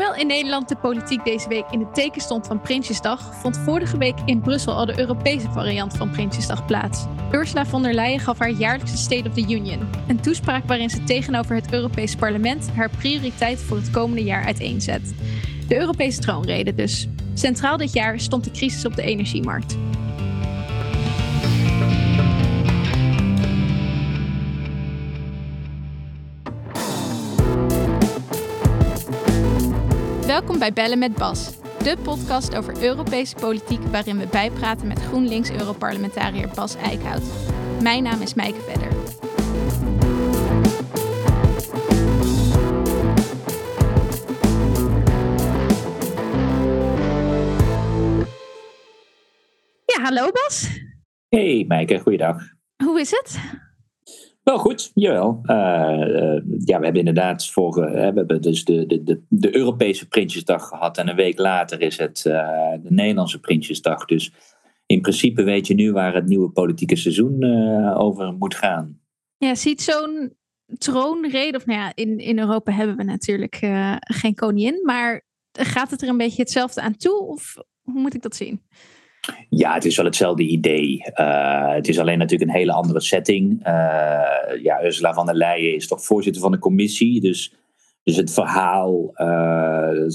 Hoewel in Nederland de politiek deze week in het teken stond van Prinsjesdag, vond vorige week in Brussel al de Europese variant van Prinsjesdag plaats. Ursula von der Leyen gaf haar jaarlijkse State of the Union, een toespraak waarin ze tegenover het Europees Parlement haar prioriteit voor het komende jaar uiteenzet. De Europese troonrede dus. Centraal dit jaar stond de crisis op de energiemarkt. Welkom bij Bellen met Bas, de podcast over Europese politiek waarin we bijpraten met GroenLinks-Europarlementariër Bas Eickhout. Mijn naam is Mijke Vedder. Ja, hallo Bas. Hey Mijke, goeiedag. Hoe is het? Wel goed, jawel. Uh, ja, we hebben inderdaad vorige, we hebben dus de, de, de, de, Europese Prinsjesdag gehad en een week later is het de Nederlandse Prinsjesdag. Dus in principe weet je nu waar het nieuwe politieke seizoen over moet gaan. Ja, ziet zo'n troonrede, of nou ja, in, in Europa hebben we natuurlijk geen koningin, maar gaat het er een beetje hetzelfde aan toe of hoe moet ik dat zien? Ja, het is wel hetzelfde idee. Uh, het is alleen natuurlijk een hele andere setting. Uh, ja, Ursula van der Leyen is toch voorzitter van de commissie. Dus, dus het verhaal, uh,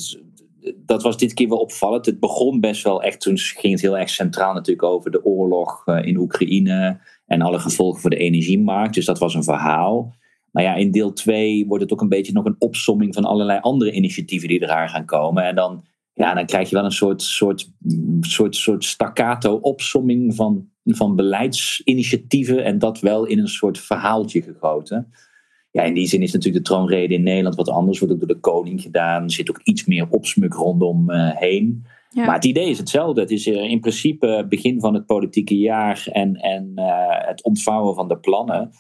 dat was dit keer wel opvallend. Het begon best wel echt, toen ging het heel erg centraal natuurlijk over de oorlog in Oekraïne en alle gevolgen voor de energiemarkt. Dus dat was een verhaal. Maar ja, in deel 2 wordt het ook een beetje nog een opsomming van allerlei andere initiatieven die eraan gaan komen. En dan ja, dan krijg je wel een soort, soort, soort, soort staccato opsomming van, van beleidsinitiatieven en dat wel in een soort verhaaltje gegoten. Ja, in die zin is natuurlijk de troonrede in Nederland wat anders, wordt ook door de koning gedaan. Er zit ook iets meer opsmuk rondom uh, heen. Maar het idee is hetzelfde. Het is in principe begin van het politieke jaar en, en uh, het ontvouwen van de plannen.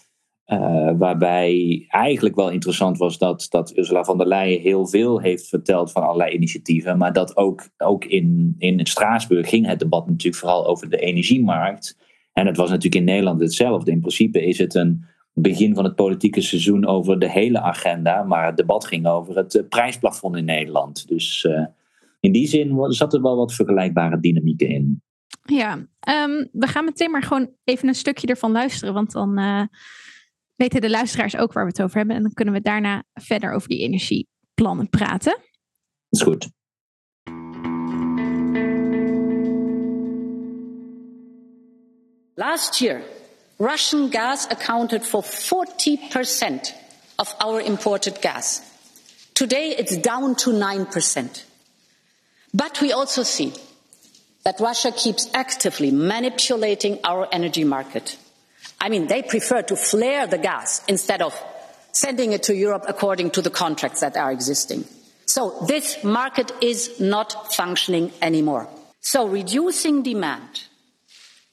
Uh, waarbij eigenlijk wel interessant was dat, dat Ursula von der Leyen heel veel heeft verteld van allerlei initiatieven. Maar dat ook, ook in, in Straatsburg ging het debat natuurlijk vooral over de energiemarkt. En het was natuurlijk in Nederland hetzelfde. In principe is het een begin van het politieke seizoen over de hele agenda. Maar het debat ging over het uh, prijsplafond in Nederland. Dus uh, in die zin zat er wel wat vergelijkbare dynamieken in. Ja, um, we gaan meteen maar gewoon even een stukje ervan luisteren. Want dan weten de luisteraars ook waar we het over hebben. En dan kunnen we daarna verder over die energieplannen praten. Dat is goed. Last year, Russian gas accounted for 40% of our imported gas. Today, it's down to 9%. But we also see that Russia keeps actively manipulating our energy market. I mean, they prefer to flare the gas instead of sending it to Europe according to the contracts that are existing. So this market is not functioning anymore. So reducing demand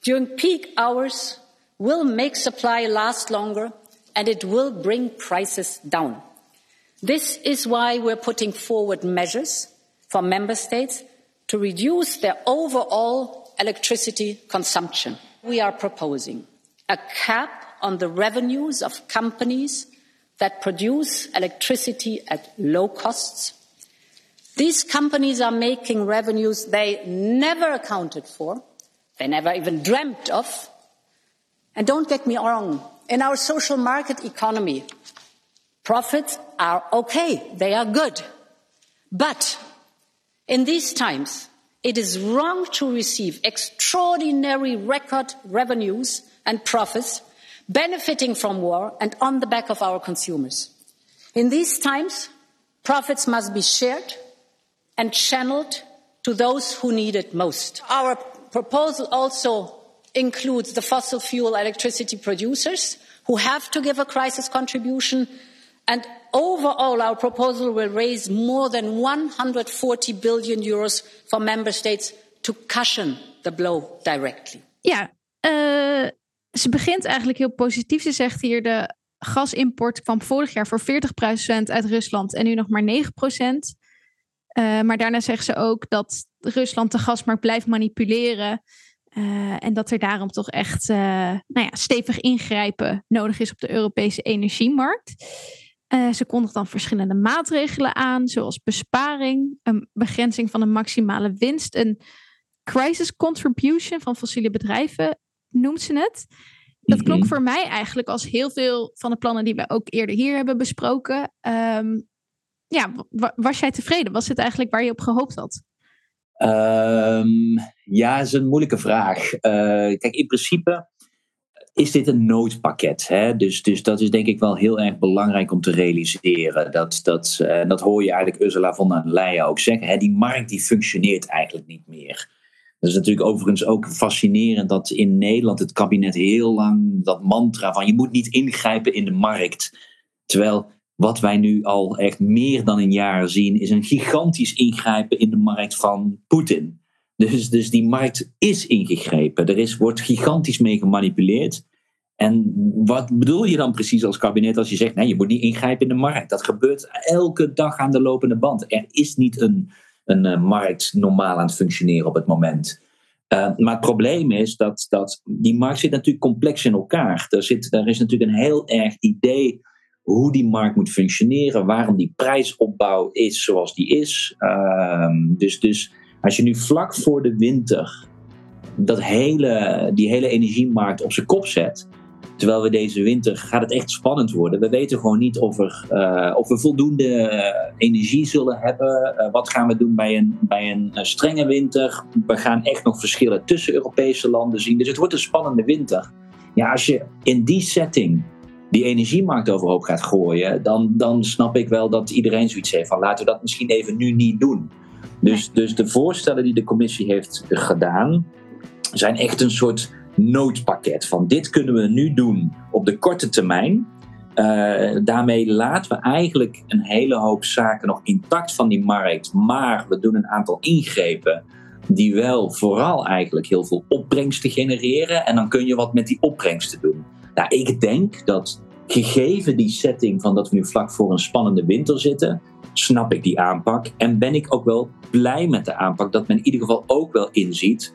during peak hours will make supply last longer and it will bring prices down. This is why we're putting forward measures for member states to reduce their overall electricity consumption. We are proposing a cap on the revenues of companies that produce electricity at low costs. These companies are making revenues they never accounted for, they never even dreamt of. And don't get me wrong, in our social market economy, profits are okay, they are good. But in these times, it is wrong to receive extraordinary record revenues and profits benefiting from war and on the back of our consumers. In these times, profits must be shared and channeled to those who need it most. Our proposal also includes the fossil fuel electricity producers who have to give a crisis contribution and overall our proposal will raise more than 140 billion euros for member states to cushion the blow directly. Ja, uh, ze begint eigenlijk heel positief. Ze zegt hier de gasimport kwam vorig jaar voor 40% uit Rusland en nu nog maar 9%. Uh, maar daarna zegt ze ook dat Rusland de gasmarkt blijft manipuleren. Uh, en dat er daarom toch echt uh, nou ja, stevig ingrijpen nodig is op de Europese energiemarkt. Ze kondigt dan verschillende maatregelen aan, zoals besparing, een begrenzing van de maximale winst, een crisis contribution van fossiele bedrijven, noemt ze het. Dat klonk mhm. voor mij eigenlijk als heel veel van de plannen die we ook eerder hier hebben besproken. Um, ja, was jij tevreden? Was het eigenlijk waar je op gehoopt had? Um, ja, is een moeilijke vraag. Uh, kijk, in principe is dit een noodpakket. Hè? Dus, dus dat is denk ik wel heel erg belangrijk om te realiseren. Dat, dat, uh, dat hoor je eigenlijk Ursula von der Leyen ook zeggen. Hè? Die markt die functioneert eigenlijk niet meer. Dat is natuurlijk overigens ook fascinerend dat in Nederland het kabinet heel lang dat mantra van je moet niet ingrijpen in de markt. Terwijl wat wij nu al echt meer dan een jaar zien, is een gigantisch ingrijpen in de markt van Poetin. Dus, dus die markt is ingegrepen. Er is, wordt gigantisch mee gemanipuleerd. En wat bedoel je dan precies als kabinet als je zegt: nee, je moet niet ingrijpen in de markt? Dat gebeurt elke dag aan de lopende band. Er is niet een, een uh, markt normaal aan het functioneren op het moment. Uh, maar het probleem is dat, dat die markt zit natuurlijk complex in elkaar. Er, zit, er is natuurlijk een heel erg idee hoe die markt moet functioneren, waarom die prijsopbouw is zoals die is. Uh, dus, dus als je nu vlak voor de winter dat hele, die hele energiemarkt op zijn kop zet, terwijl we deze winter gaat het echt spannend worden. We weten gewoon niet of, er, uh, of we voldoende uh, energie zullen hebben. Uh, wat gaan we doen bij een, bij een strenge winter? We gaan echt nog verschillen tussen Europese landen zien. Dus het wordt een spannende winter. Ja, als je in die setting die energiemarkt overhoop gaat gooien, dan, dan snap ik wel dat iedereen zoiets heeft van laten we dat misschien even nu niet doen. Dus, dus de voorstellen die de commissie heeft gedaan, zijn echt een soort noodpakket van dit kunnen we nu doen op de korte termijn. Uh, daarmee laten we eigenlijk een hele hoop zaken nog intact van die markt, maar we doen een aantal ingrepen die wel vooral eigenlijk heel veel opbrengsten genereren en dan kun je wat met die opbrengsten doen. Nou, ik denk dat gegeven die setting van dat we nu vlak voor een spannende winter zitten, snap ik die aanpak en ben ik ook wel blij met de aanpak dat men in ieder geval ook wel inziet.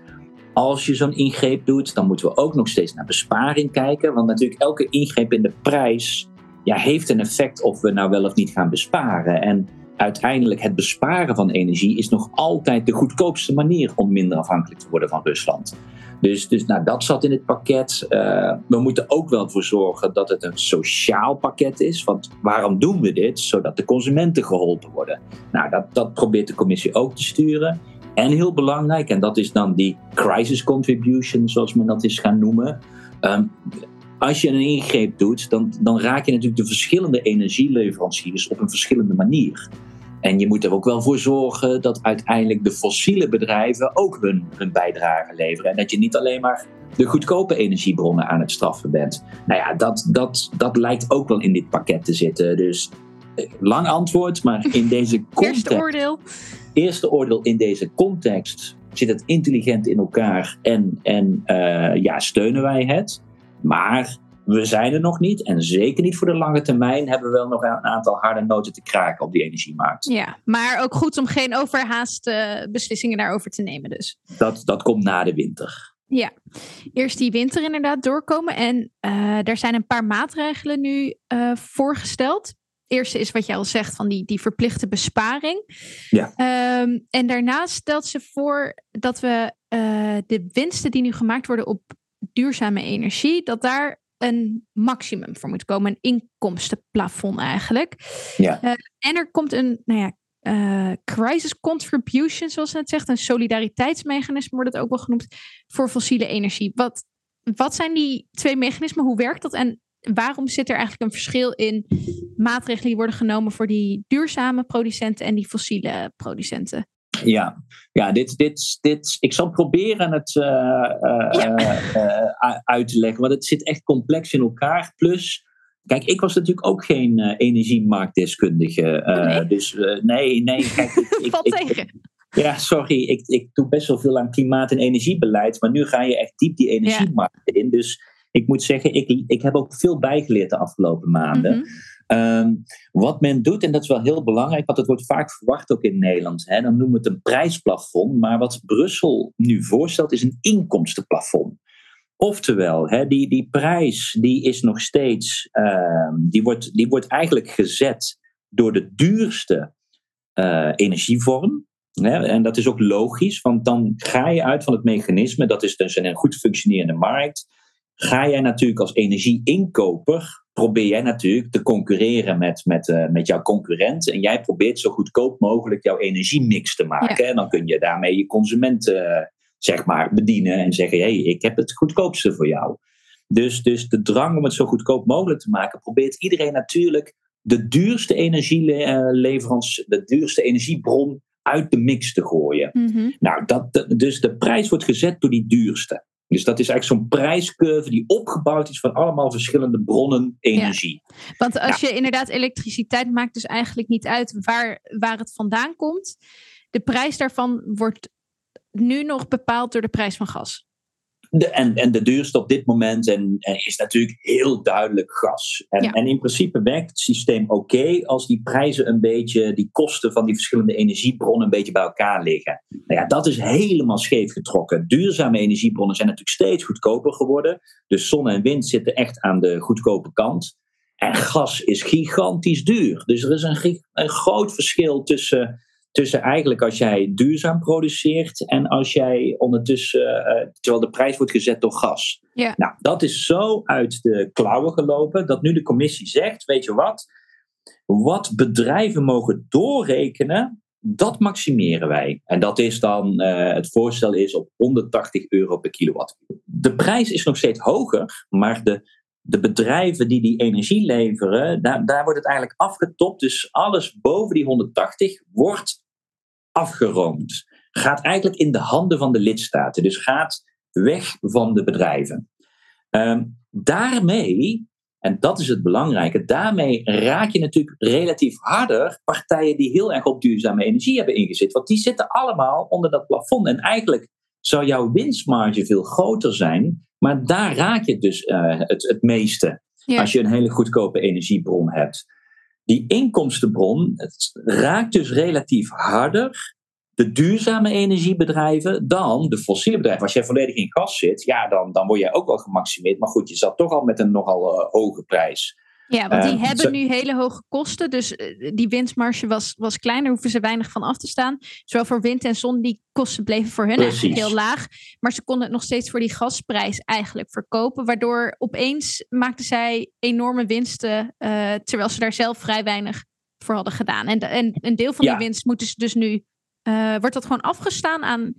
Als je zo'n ingreep doet, dan moeten we ook nog steeds naar besparing kijken. Want natuurlijk elke ingreep in de prijs ja, heeft een effect of we nou wel of niet gaan besparen. En uiteindelijk het besparen van energie is nog altijd de goedkoopste manier om minder afhankelijk te worden van Rusland. Dus, dus nou, dat zat in het pakket. Uh, we moeten ook wel voor zorgen dat het een sociaal pakket is. Want waarom doen we dit? Zodat de consumenten geholpen worden. Nou, dat, dat probeert de commissie ook te sturen. En heel belangrijk, en dat is dan die crisis contribution, zoals men dat is gaan noemen. Um, als je een ingreep doet, dan, dan raak je natuurlijk de verschillende energieleveranciers op een verschillende manier. En je moet er ook wel voor zorgen dat uiteindelijk de fossiele bedrijven ook hun, hun bijdrage leveren. En dat je niet alleen maar de goedkope energiebronnen aan het straffen bent. Nou ja, dat, dat, dat lijkt ook wel in dit pakket te zitten. Dus lang antwoord, maar in deze context. Eerste oordeel. Eerste oordeel in deze context zit het intelligent in elkaar en, en uh, ja, steunen wij het. Maar we zijn er nog niet. En zeker niet voor de lange termijn hebben we wel nog een aantal harde noten te kraken op die energiemarkt. Ja, maar ook goed om geen overhaaste beslissingen daarover te nemen dus. Dat, dat komt na de winter. Ja, eerst die winter inderdaad doorkomen. En uh, er zijn een paar maatregelen nu uh, voorgesteld. Eerste is wat jij al zegt van die, die verplichte besparing. Ja. Um, en daarnaast stelt ze voor dat we uh, de winsten die nu gemaakt worden op duurzame energie, dat daar een maximum voor moet komen. Een inkomstenplafond eigenlijk. Ja. Uh, en er komt een, nou ja, uh, crisis contribution, zoals het zegt. Een solidariteitsmechanisme wordt het ook wel genoemd. Voor fossiele energie. Wat, wat zijn die twee mechanismen? Hoe werkt dat? En waarom zit er eigenlijk een verschil in maatregelen die worden genomen voor die duurzame producenten en die fossiele producenten? Ja, ja dit, dit, dit, ik zal proberen het uh, ja. uh, uit te leggen, want het zit echt complex in elkaar. Plus, kijk, ik was natuurlijk ook geen energiemarktdeskundige. Oh, nee. Dus nee, nee. Kijk, ik, Valt ik, tegen. ja, sorry, ik, ik doe best wel veel aan klimaat- en energiebeleid, maar nu ga je echt diep die energiemarkt in. Dus ik moet zeggen, ik, ik heb ook veel bijgeleerd de afgelopen maanden. Mm -hmm. Um, wat men doet, en dat is wel heel belangrijk, want het wordt vaak verwacht ook in Nederland, hè, dan noemen we het een prijsplafond. Maar wat Brussel nu voorstelt, is een inkomstenplafond. Oftewel, hè, die, die prijs die is nog steeds, uh, die, wordt, die wordt eigenlijk gezet door de duurste uh, energievorm. Hè, en dat is ook logisch, want dan ga je uit van het mechanisme, dat is dus een goed functionerende markt. Ga jij natuurlijk als energieinkoper, probeer jij natuurlijk te concurreren met, met, uh, met jouw concurrent. En jij probeert zo goedkoop mogelijk jouw energiemix te maken. Ja. En dan kun je daarmee je consumenten zeg maar, bedienen en zeggen: hé, hey, ik heb het goedkoopste voor jou. Dus, dus de drang om het zo goedkoop mogelijk te maken, probeert iedereen natuurlijk de duurste energieleverans, de duurste energiebron uit de mix te gooien. Mm-hmm. Nou, dat, dus de prijs wordt gezet door die duurste. Dus dat is eigenlijk zo'n prijscurve die opgebouwd is van allemaal verschillende bronnen energie. Ja. Want als ja. je inderdaad elektriciteit maakt, dus eigenlijk niet uit waar, waar het vandaan komt. De prijs daarvan wordt nu nog bepaald door de prijs van gas. De, en, en de duurste op dit moment en, en is natuurlijk heel duidelijk gas. En, Ja. en in principe werkt het systeem oké als die prijzen een beetje, die kosten van die verschillende energiebronnen een beetje bij elkaar liggen. Nou ja, dat is helemaal scheef getrokken. Duurzame energiebronnen zijn natuurlijk steeds goedkoper geworden. Dus zon en wind zitten echt aan de goedkope kant. En gas is gigantisch duur. Dus er is een, een groot verschil tussen tussen eigenlijk als jij duurzaam produceert en als jij ondertussen, eh, terwijl de prijs wordt gezet door gas. Ja. Nou, dat is zo uit de klauwen gelopen dat nu de commissie zegt, weet je wat, wat bedrijven mogen doorrekenen, dat maximeren wij. En dat is dan, eh, het voorstel is op 180 euro per kilowatt. De prijs is nog steeds hoger, maar de, de bedrijven die die energie leveren, daar, daar wordt het eigenlijk afgetopt. Dus alles boven die 180 wordt afgeroomd. Gaat eigenlijk in de handen van de lidstaten. Dus gaat weg van de bedrijven. Ehm, daarmee, en dat is het belangrijke, daarmee raak je natuurlijk relatief harder partijen die heel erg op duurzame energie hebben ingezet. Want die zitten allemaal onder dat plafond. En eigenlijk zou jouw winstmarge veel groter zijn, maar daar raak je dus uh, het, het meeste. Ja. Als je een hele goedkope energiebron hebt. Die inkomstenbron het raakt dus relatief harder de duurzame energiebedrijven dan de fossiele bedrijven. Als jij volledig in gas zit, ja, dan, dan word jij ook wel gemaximeerd. Maar goed, je zat toch al met een nogal uh, hoge prijs. Ja, want die Uh, hebben nu hele hoge kosten. Dus eh, die winstmarge was, was klein. Daar hoeven ze weinig van af te staan. Zowel voor wind en zon, die kosten bleven voor hun eigenlijk heel laag. Maar ze konden het nog steeds voor die gasprijs eigenlijk verkopen. Waardoor opeens maakten zij enorme winsten. eh, terwijl ze daar zelf vrij weinig voor hadden gedaan. En, en een deel van Ja. die winst moeten ze dus nu... eh, wordt dat gewoon afgestaan aan,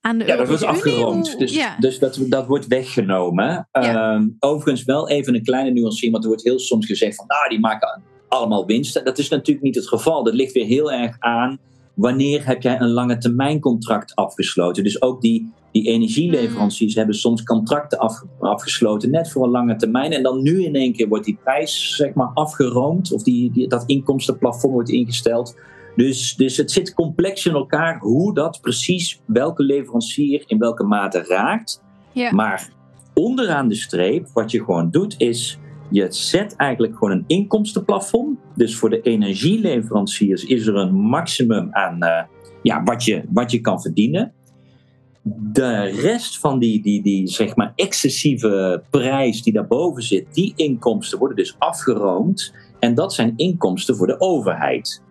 aan de Ja, dat wordt. Hoe- Dus, ja. dus dat, dat wordt weggenomen. Ja. Ehm, overigens wel even een kleine nuancering, want er wordt heel soms gezegd van, nou, die maken allemaal winsten. Dat is natuurlijk niet het geval. Dat ligt weer heel erg aan wanneer heb jij een lange termijn contract afgesloten. Dus ook die, die energieleveranciers hebben soms contracten af, afgesloten, net voor een lange termijn. En dan nu in één keer wordt die prijs zeg maar, afgeroomd, of die, die, dat inkomstenplafond wordt ingesteld. Dus, dus het zit complex in elkaar hoe dat precies welke leverancier in welke mate raakt. Ja. Maar onderaan de streep, wat je gewoon doet, is je zet eigenlijk gewoon een inkomstenplafond. Dus voor de energieleveranciers is er een maximum aan eh, ja, wat, je, wat je kan verdienen. De rest van die, die, die zeg maar excessieve prijs die daarboven zit, die inkomsten worden dus afgeroomd. En dat zijn inkomsten voor de overheid.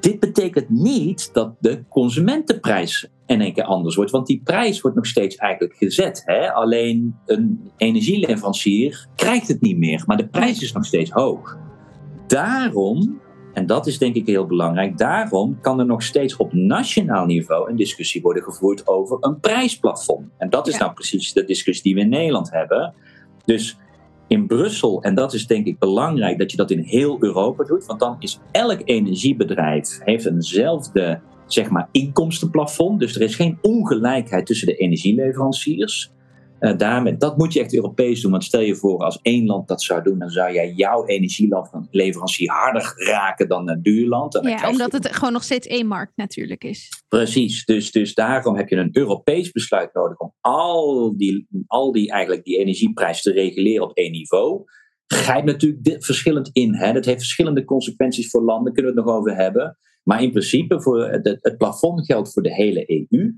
Dit betekent niet dat de consumentenprijs in één keer anders wordt, want die prijs wordt nog steeds eigenlijk gezet. Hè? Alleen een energieleverancier krijgt het niet meer, maar de prijs is nog steeds hoog. Daarom, en dat is denk ik heel belangrijk, daarom kan er nog steeds op nationaal niveau een discussie worden gevoerd over een prijsplafond. En dat is Ja. nou precies de discussie die we in Nederland hebben. Dus in Brussel, en dat is denk ik belangrijk dat je dat in heel Europa doet, want dan is elk energiebedrijf heeft eenzelfde zeg maar, inkomstenplafond. Dus er is geen ongelijkheid tussen de energieleveranciers. Uh, daarmee, dat moet je echt Europees doen. Want stel je voor, als één land dat zou doen, dan zou jij jouw energieleverancier harder raken dan een duur land. En Ja, je- omdat het gewoon nog steeds één markt natuurlijk is. Precies, dus, dus daarom heb je een Europees besluit nodig om al die, al die, eigenlijk die energieprijs te reguleren op één niveau. Grijpt natuurlijk dit verschillend in. Hè? Dat heeft verschillende consequenties voor landen, kunnen we het nog over hebben. Maar in principe, voor het, het plafond geldt voor de hele EU.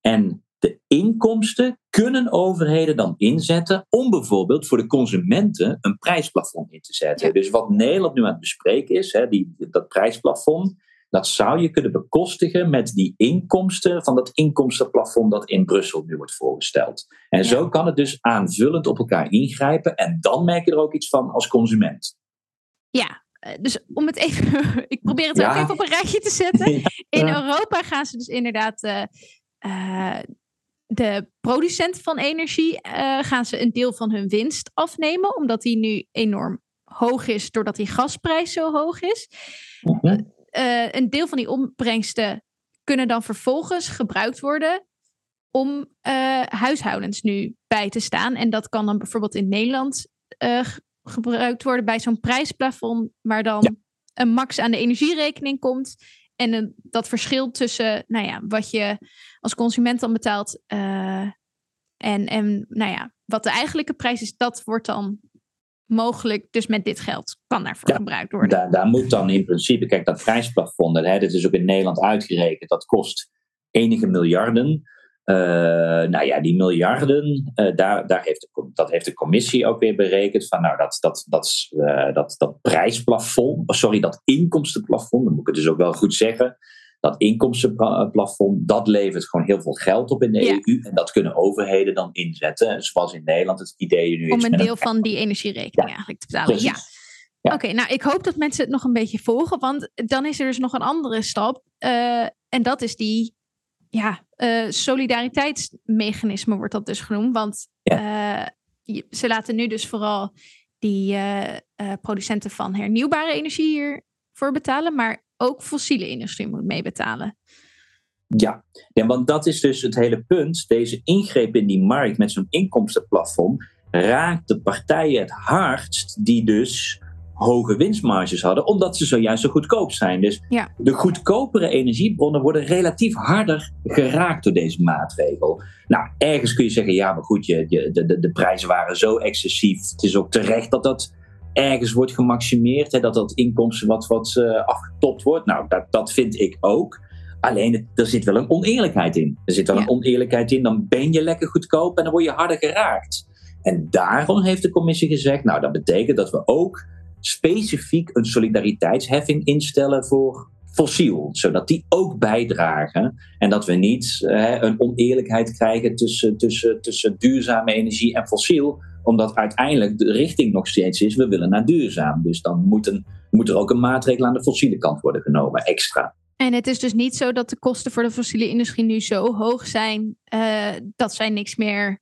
En de inkomsten kunnen overheden dan inzetten om bijvoorbeeld voor de consumenten een prijsplafond in te zetten. Dus wat Nederland nu aan het bespreken is, hè, die, dat prijsplafond, dat zou je kunnen bekostigen met die inkomsten van dat inkomstenplafond dat in Brussel nu wordt voorgesteld. En zo kan het dus aanvullend op elkaar ingrijpen en dan merk je er ook iets van als consument. Ja, eh, dus om het even, ik probeer het ook even op een rijtje te zetten. In Europa gaan ze dus inderdaad uh, uh, de producenten van energie gaan ze een deel van hun winst afnemen, omdat die nu enorm hoog is, doordat die gasprijs zo hoog is. Mhm. een deel van die opbrengsten kunnen dan vervolgens gebruikt worden om huishoudens nu bij te staan. En dat kan dan bijvoorbeeld in Nederland gebruikt worden bij zo'n prijsplafond, waar dan een max aan de energierekening komt. En dat verschil tussen nou ja, wat je als consument dan betaalt uh, en, en nou ja, wat de eigenlijke prijs is, dat wordt dan mogelijk dus met dit geld kan daarvoor gebruikt worden. Daar, daar, moet dan in principe, kijk, dat prijsplafond, hè, dit is ook in Nederland uitgerekend, dat kost enige miljarden. Uh, nou ja, die miljarden, uh, daar, daar heeft de, dat heeft de commissie ook weer berekend. Van nou, dat, dat, dat, uh, dat, dat prijsplafond, oh, sorry, dat inkomstenplafond, dan moet ik het dus ook wel goed zeggen. Dat inkomstenplafond, dat levert gewoon heel veel geld op in de EU. En dat kunnen overheden dan inzetten. Zoals in Nederland het idee nu is. Om een deel van die energierekening eigenlijk te betalen. Ja. ja. Oké, nou ik hoop dat mensen het nog een beetje volgen. Want dan is er dus nog een andere stap. en dat is die ja, uh, solidariteitsmechanisme wordt dat dus genoemd. Want uh, ze laten nu dus vooral die uh, producenten van hernieuwbare energie hiervoor betalen, maar ook fossiele industrie moet meebetalen. Ja. ja, want dat is dus het hele punt. Deze ingreep in die markt met zo'n inkomstenplafond raakt de partijen het hardst die dus hoge winstmarges hadden, omdat ze zojuist zo goedkoop zijn. Dus de goedkopere energiebronnen worden relatief harder geraakt door deze maatregel. Nou, ergens kun je zeggen, ja, maar goed, je, je, de, de, de prijzen waren zo excessief. Het is ook terecht dat dat ergens wordt gemaximeerd, hè, dat dat inkomsten wat, wat uh, afgetopt wordt. Nou, dat, dat vind ik ook. Alleen, er zit wel een oneerlijkheid in. Er zit wel een oneerlijkheid in, dan ben je lekker goedkoop en dan word je harder geraakt. En daarom heeft de commissie gezegd, nou, dat betekent dat we ook specifiek een solidariteitsheffing instellen voor fossiel, zodat die ook bijdragen en dat we niet hè, een oneerlijkheid krijgen tussen, tussen, tussen duurzame energie en fossiel, omdat uiteindelijk de richting nog steeds is, we willen naar duurzaam. Dus dan moet, een, moet er ook een maatregel aan de fossiele kant worden genomen, extra. En het is dus niet zo dat de kosten voor de fossiele industrie nu zo hoog zijn uh, dat zij niks meer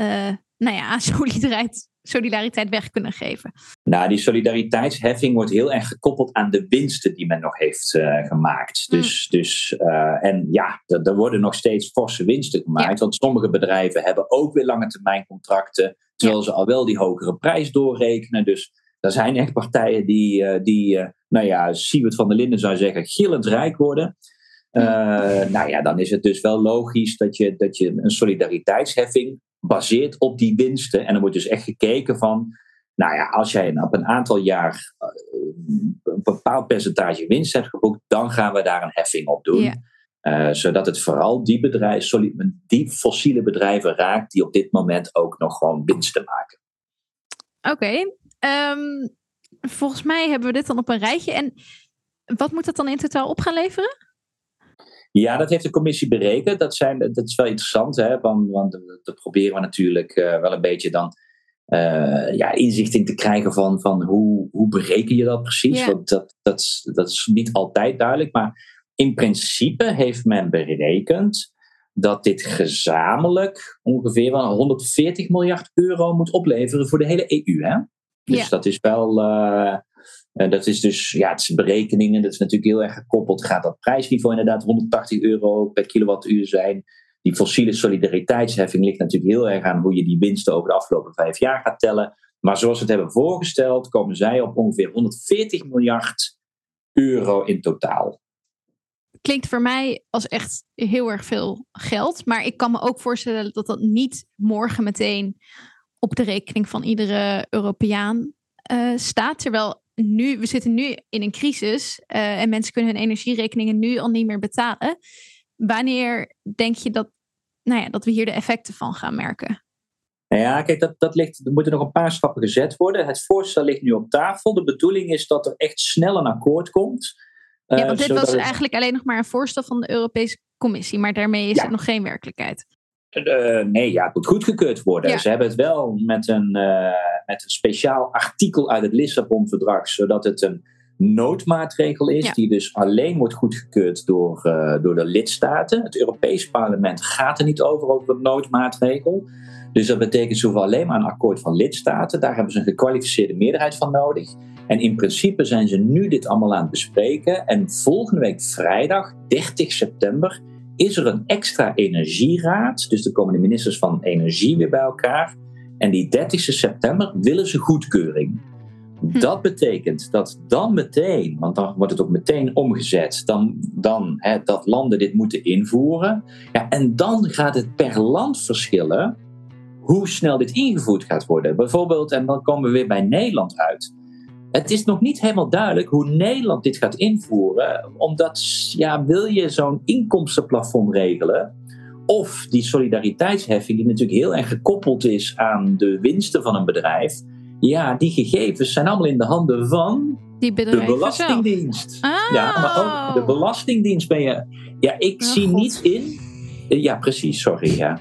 uh, nou ja, solidariteit solidariteit weg kunnen geven? Nou, die solidariteitsheffing wordt heel erg gekoppeld aan de winsten die men nog heeft uh, gemaakt. Mm. Dus, dus uh, en ja, er worden nog steeds forse winsten gemaakt. Want sommige bedrijven hebben ook weer lange termijn contracten, terwijl ze al wel die hogere prijs doorrekenen. Dus er zijn echt partijen die, uh, die nou ja, Siebert van der Linden zou zeggen, gillend rijk worden. Uh, nou ja, dan is het dus wel logisch dat je, dat je een solidariteitsheffing baseert op die winsten. En er wordt dus echt gekeken van, nou ja, als jij op een aantal jaar eh, een bepaald percentage winst hebt geboekt, dan gaan we daar een heffing op doen. Uh, zodat het vooral die, bedrijven, die fossiele bedrijven raakt die op dit moment ook nog gewoon winsten maken. Oké, ehm, volgens mij hebben we dit dan op een rijtje. En wat moet dat dan in totaal op gaan leveren? Ja, dat heeft de commissie berekend. Dat, zijn, dat is wel interessant, hè, want, want dat proberen we natuurlijk uh, wel een beetje dan uh, ja, inzicht in te krijgen van, van hoe, hoe bereken je dat precies. Want dat, dat, dat is niet altijd duidelijk. Maar in principe heeft men berekend dat dit gezamenlijk ongeveer wel 140 miljard euro moet opleveren voor de hele EU. Hè? Dus ja. dat is wel. Uh, uh, dat is dus, ja, het is berekeningen, dat is natuurlijk heel erg gekoppeld. Gaat dat prijsniveau inderdaad 180 euro per kilowattuur zijn? Die fossiele solidariteitsheffing ligt natuurlijk heel erg aan hoe je die winsten over de afgelopen vijf jaar gaat tellen. Maar zoals we het hebben voorgesteld, komen zij op ongeveer 140 miljard euro in totaal. Klinkt voor mij als echt heel erg veel geld. Maar ik kan me ook voorstellen dat dat niet morgen meteen op de rekening van iedere Europeaan uh, staat. Terwijl nu, we zitten nu in een crisis uh, en mensen kunnen hun energierekeningen nu al niet meer betalen. Wanneer denk je dat nou ja, dat we hier de effecten van gaan merken? Nou ja, kijk, dat, dat ligt, er moeten nog een paar stappen gezet worden. Het voorstel ligt nu op tafel. De bedoeling is dat er echt snel een akkoord komt. Ja, want dit was eigenlijk alleen nog maar een voorstel van de Europese Commissie, maar daarmee is het nog geen werkelijkheid. Uh, nee, ja, het moet goedgekeurd worden. Ze hebben het wel met een, uh, met een speciaal artikel uit het Lissabon-verdrag, zodat het een noodmaatregel is, die dus alleen wordt goedgekeurd door, uh, door de lidstaten. Het Europees Parlement gaat er niet over, over een noodmaatregel. Dus dat betekent zoveel alleen maar een akkoord van lidstaten. Daar hebben ze een gekwalificeerde meerderheid van nodig. En in principe zijn ze nu dit allemaal aan het bespreken. En volgende week vrijdag, 30 september, is er een extra energieraad. Dus er komen de ministers van Energie weer bij elkaar. En die 30 september willen ze goedkeuring. Hm. Dat betekent dat dan meteen, want dan wordt het ook meteen omgezet, dan, dan hè, dat landen dit moeten invoeren. Ja, en dan gaat het per land verschillen hoe snel dit ingevoerd gaat worden. Bijvoorbeeld, en dan komen we weer bij Nederland uit. Het is nog niet helemaal duidelijk hoe Nederland dit gaat invoeren, omdat ja, wil je zo'n inkomstenplafond regelen, of die solidariteitsheffing, die natuurlijk heel erg gekoppeld is aan de winsten van een bedrijf, ja, die gegevens zijn allemaal in de handen van die de Belastingdienst. Ja, maar ook de. Belastingdienst ben je. Ja, ik Oh, zie God. niet in. Ja, precies, sorry. Ja.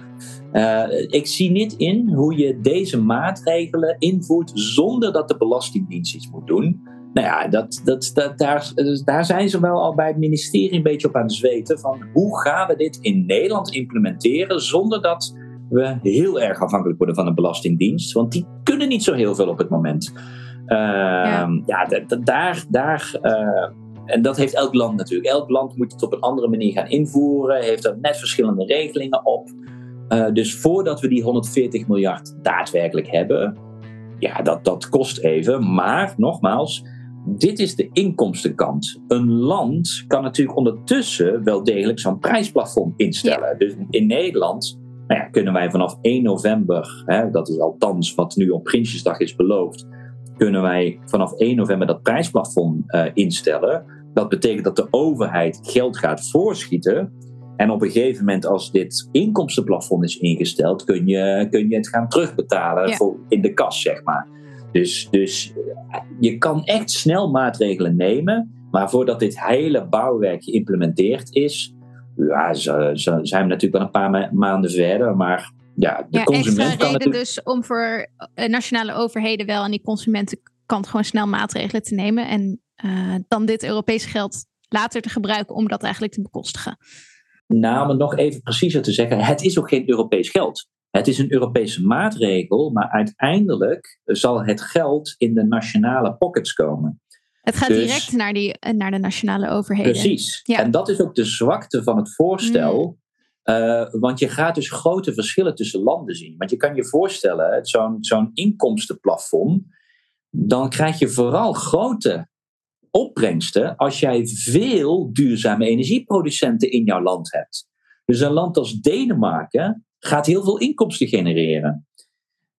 Eh, ik zie niet in hoe je deze maatregelen invoert zonder dat de Belastingdienst iets moet doen. Nou ja, dat, dat, dat, daar, daar zijn ze wel al bij het ministerie een beetje op aan het zweten. Van hoe gaan we dit in Nederland implementeren zonder dat we heel erg afhankelijk worden van de Belastingdienst? Want die kunnen niet zo heel veel op het moment. Uh, ja, ja da, da, daar. daar uh, en dat heeft elk land natuurlijk. Elk land moet het op een andere manier gaan invoeren, heeft er net verschillende regelingen op. Uh, dus voordat we die 140 miljard daadwerkelijk hebben, ja, dat, dat kost even. Maar nogmaals, dit is de inkomstenkant. Een land kan natuurlijk ondertussen wel degelijk zo'n prijsplafond instellen. Ja. Dus in Nederland nou ja, kunnen wij vanaf 1 november, hè, dat is althans wat nu op Prinsjesdag is beloofd, kunnen wij vanaf 1 november dat prijsplafond uh, instellen. Dat betekent dat de overheid geld gaat voorschieten. En op een gegeven moment, als dit inkomstenplafond is ingesteld, kun je, kun je het gaan terugbetalen ja. voor in de kas, zeg maar. Dus, dus je kan echt snel maatregelen nemen. Maar voordat dit hele bouwwerk geïmplementeerd is, ja, zo, zo zijn we natuurlijk wel een paar ma maanden verder. Maar ja, de ja, consument extra kan reden natuurlijk... dus om voor nationale overheden wel aan die consumentenkant gewoon snel maatregelen te nemen. En uh, dan dit Europese geld later te gebruiken om dat eigenlijk te bekostigen. Om nog even preciezer te zeggen, het is ook geen Europees geld. Het is een Europese maatregel, maar uiteindelijk zal het geld in de nationale pockets komen. Het gaat dus, direct naar, die, naar de nationale overheden. Precies. Ja. En dat is ook de zwakte van het voorstel. Mm. Uh, want je gaat dus grote verschillen tussen landen zien. Want je kan je voorstellen, zo'n zo'n inkomstenplafond, dan krijg je vooral grote opbrengsten als jij veel duurzame energieproducenten in jouw land hebt. Dus een land als Denemarken gaat heel veel inkomsten genereren.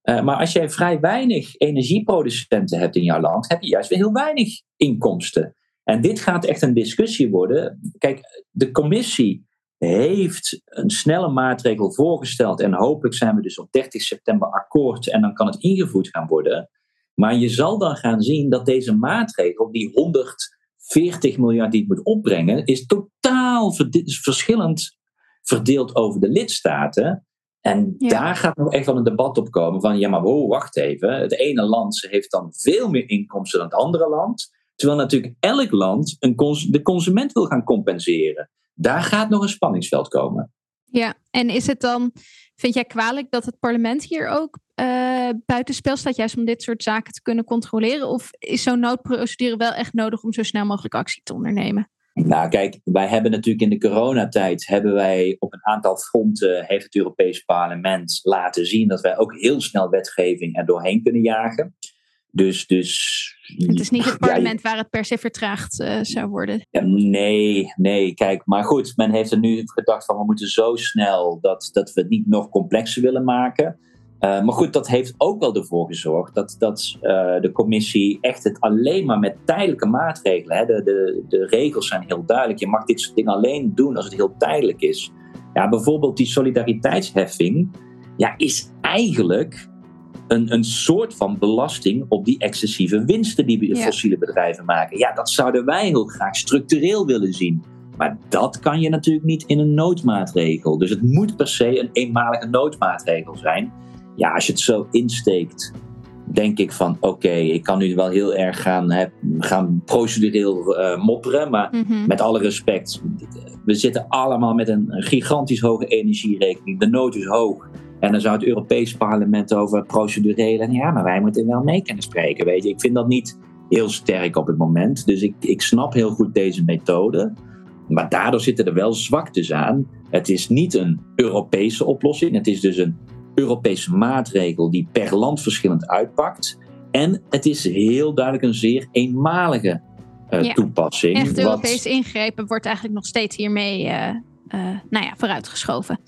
Uh, maar als jij vrij weinig energieproducenten hebt in jouw land, heb je juist weer heel weinig inkomsten. En dit gaat echt een discussie worden. Kijk, de commissie heeft een snelle maatregel voorgesteld en hopelijk zijn we dus op 30 september akkoord en dan kan het ingevoerd gaan worden. Maar je zal dan gaan zien dat deze maatregel, die 140 miljard die het moet opbrengen, is totaal verschillend verdeeld over de lidstaten. En ja. daar gaat nog echt wel een debat op komen van, ja maar wow, wacht even. Het ene land heeft dan veel meer inkomsten dan het andere land. Terwijl natuurlijk elk land een cons de consument wil gaan compenseren. Daar gaat nog een spanningsveld komen. Ja, en is het dan, vind jij kwalijk dat het parlement hier ook uh, buitenspel staat, juist om dit soort zaken te kunnen controleren? Of is zo'n noodprocedure wel echt nodig om zo snel mogelijk actie te ondernemen? Nou, kijk, wij hebben natuurlijk in de coronatijd hebben wij op een aantal fronten heeft het Europees Parlement laten zien dat wij ook heel snel wetgeving er doorheen kunnen jagen. Dus, dus het is niet het parlement ja, waar het per se vertraagd uh, zou worden. Nee, nee, kijk, maar goed, men heeft er nu gedacht van we moeten zo snel dat, dat we het niet nog complexer willen maken. Uh, maar goed, dat heeft ook wel ervoor gezorgd dat, dat uh, de commissie echt het alleen maar met tijdelijke maatregelen. Hè, de, de, de regels zijn heel duidelijk. Je mag dit soort dingen alleen doen als het heel tijdelijk is. Ja, bijvoorbeeld die solidariteitsheffing ja, is eigenlijk een, een soort van belasting op die excessieve winsten die ja. fossiele bedrijven maken. Ja, dat zouden wij heel graag structureel willen zien. Maar dat kan je natuurlijk niet in een noodmaatregel. Dus het moet per se een eenmalige noodmaatregel zijn. Ja, als je het zo insteekt, denk ik van oké, ik kan nu wel heel erg gaan, hè, gaan procedureel uh, mopperen. Maar mhm. met alle respect, we zitten allemaal met een gigantisch hoge energierekening. De nood is hoog. En dan zou het Europees parlement over procedureel. En ja, maar wij moeten wel mee kunnen spreken. Weet je, ik vind dat niet heel sterk op het moment. Dus ik, ik snap heel goed deze methode. Maar daardoor zitten er wel zwaktes aan. Het is niet een Europese oplossing. Het is dus een Europese maatregel die per land verschillend uitpakt. En het is heel duidelijk een zeer eenmalige uh, toepassing. Echt Europees ingrepen wordt eigenlijk nog steeds hiermee uh, uh, nou ja, vooruitgeschoven.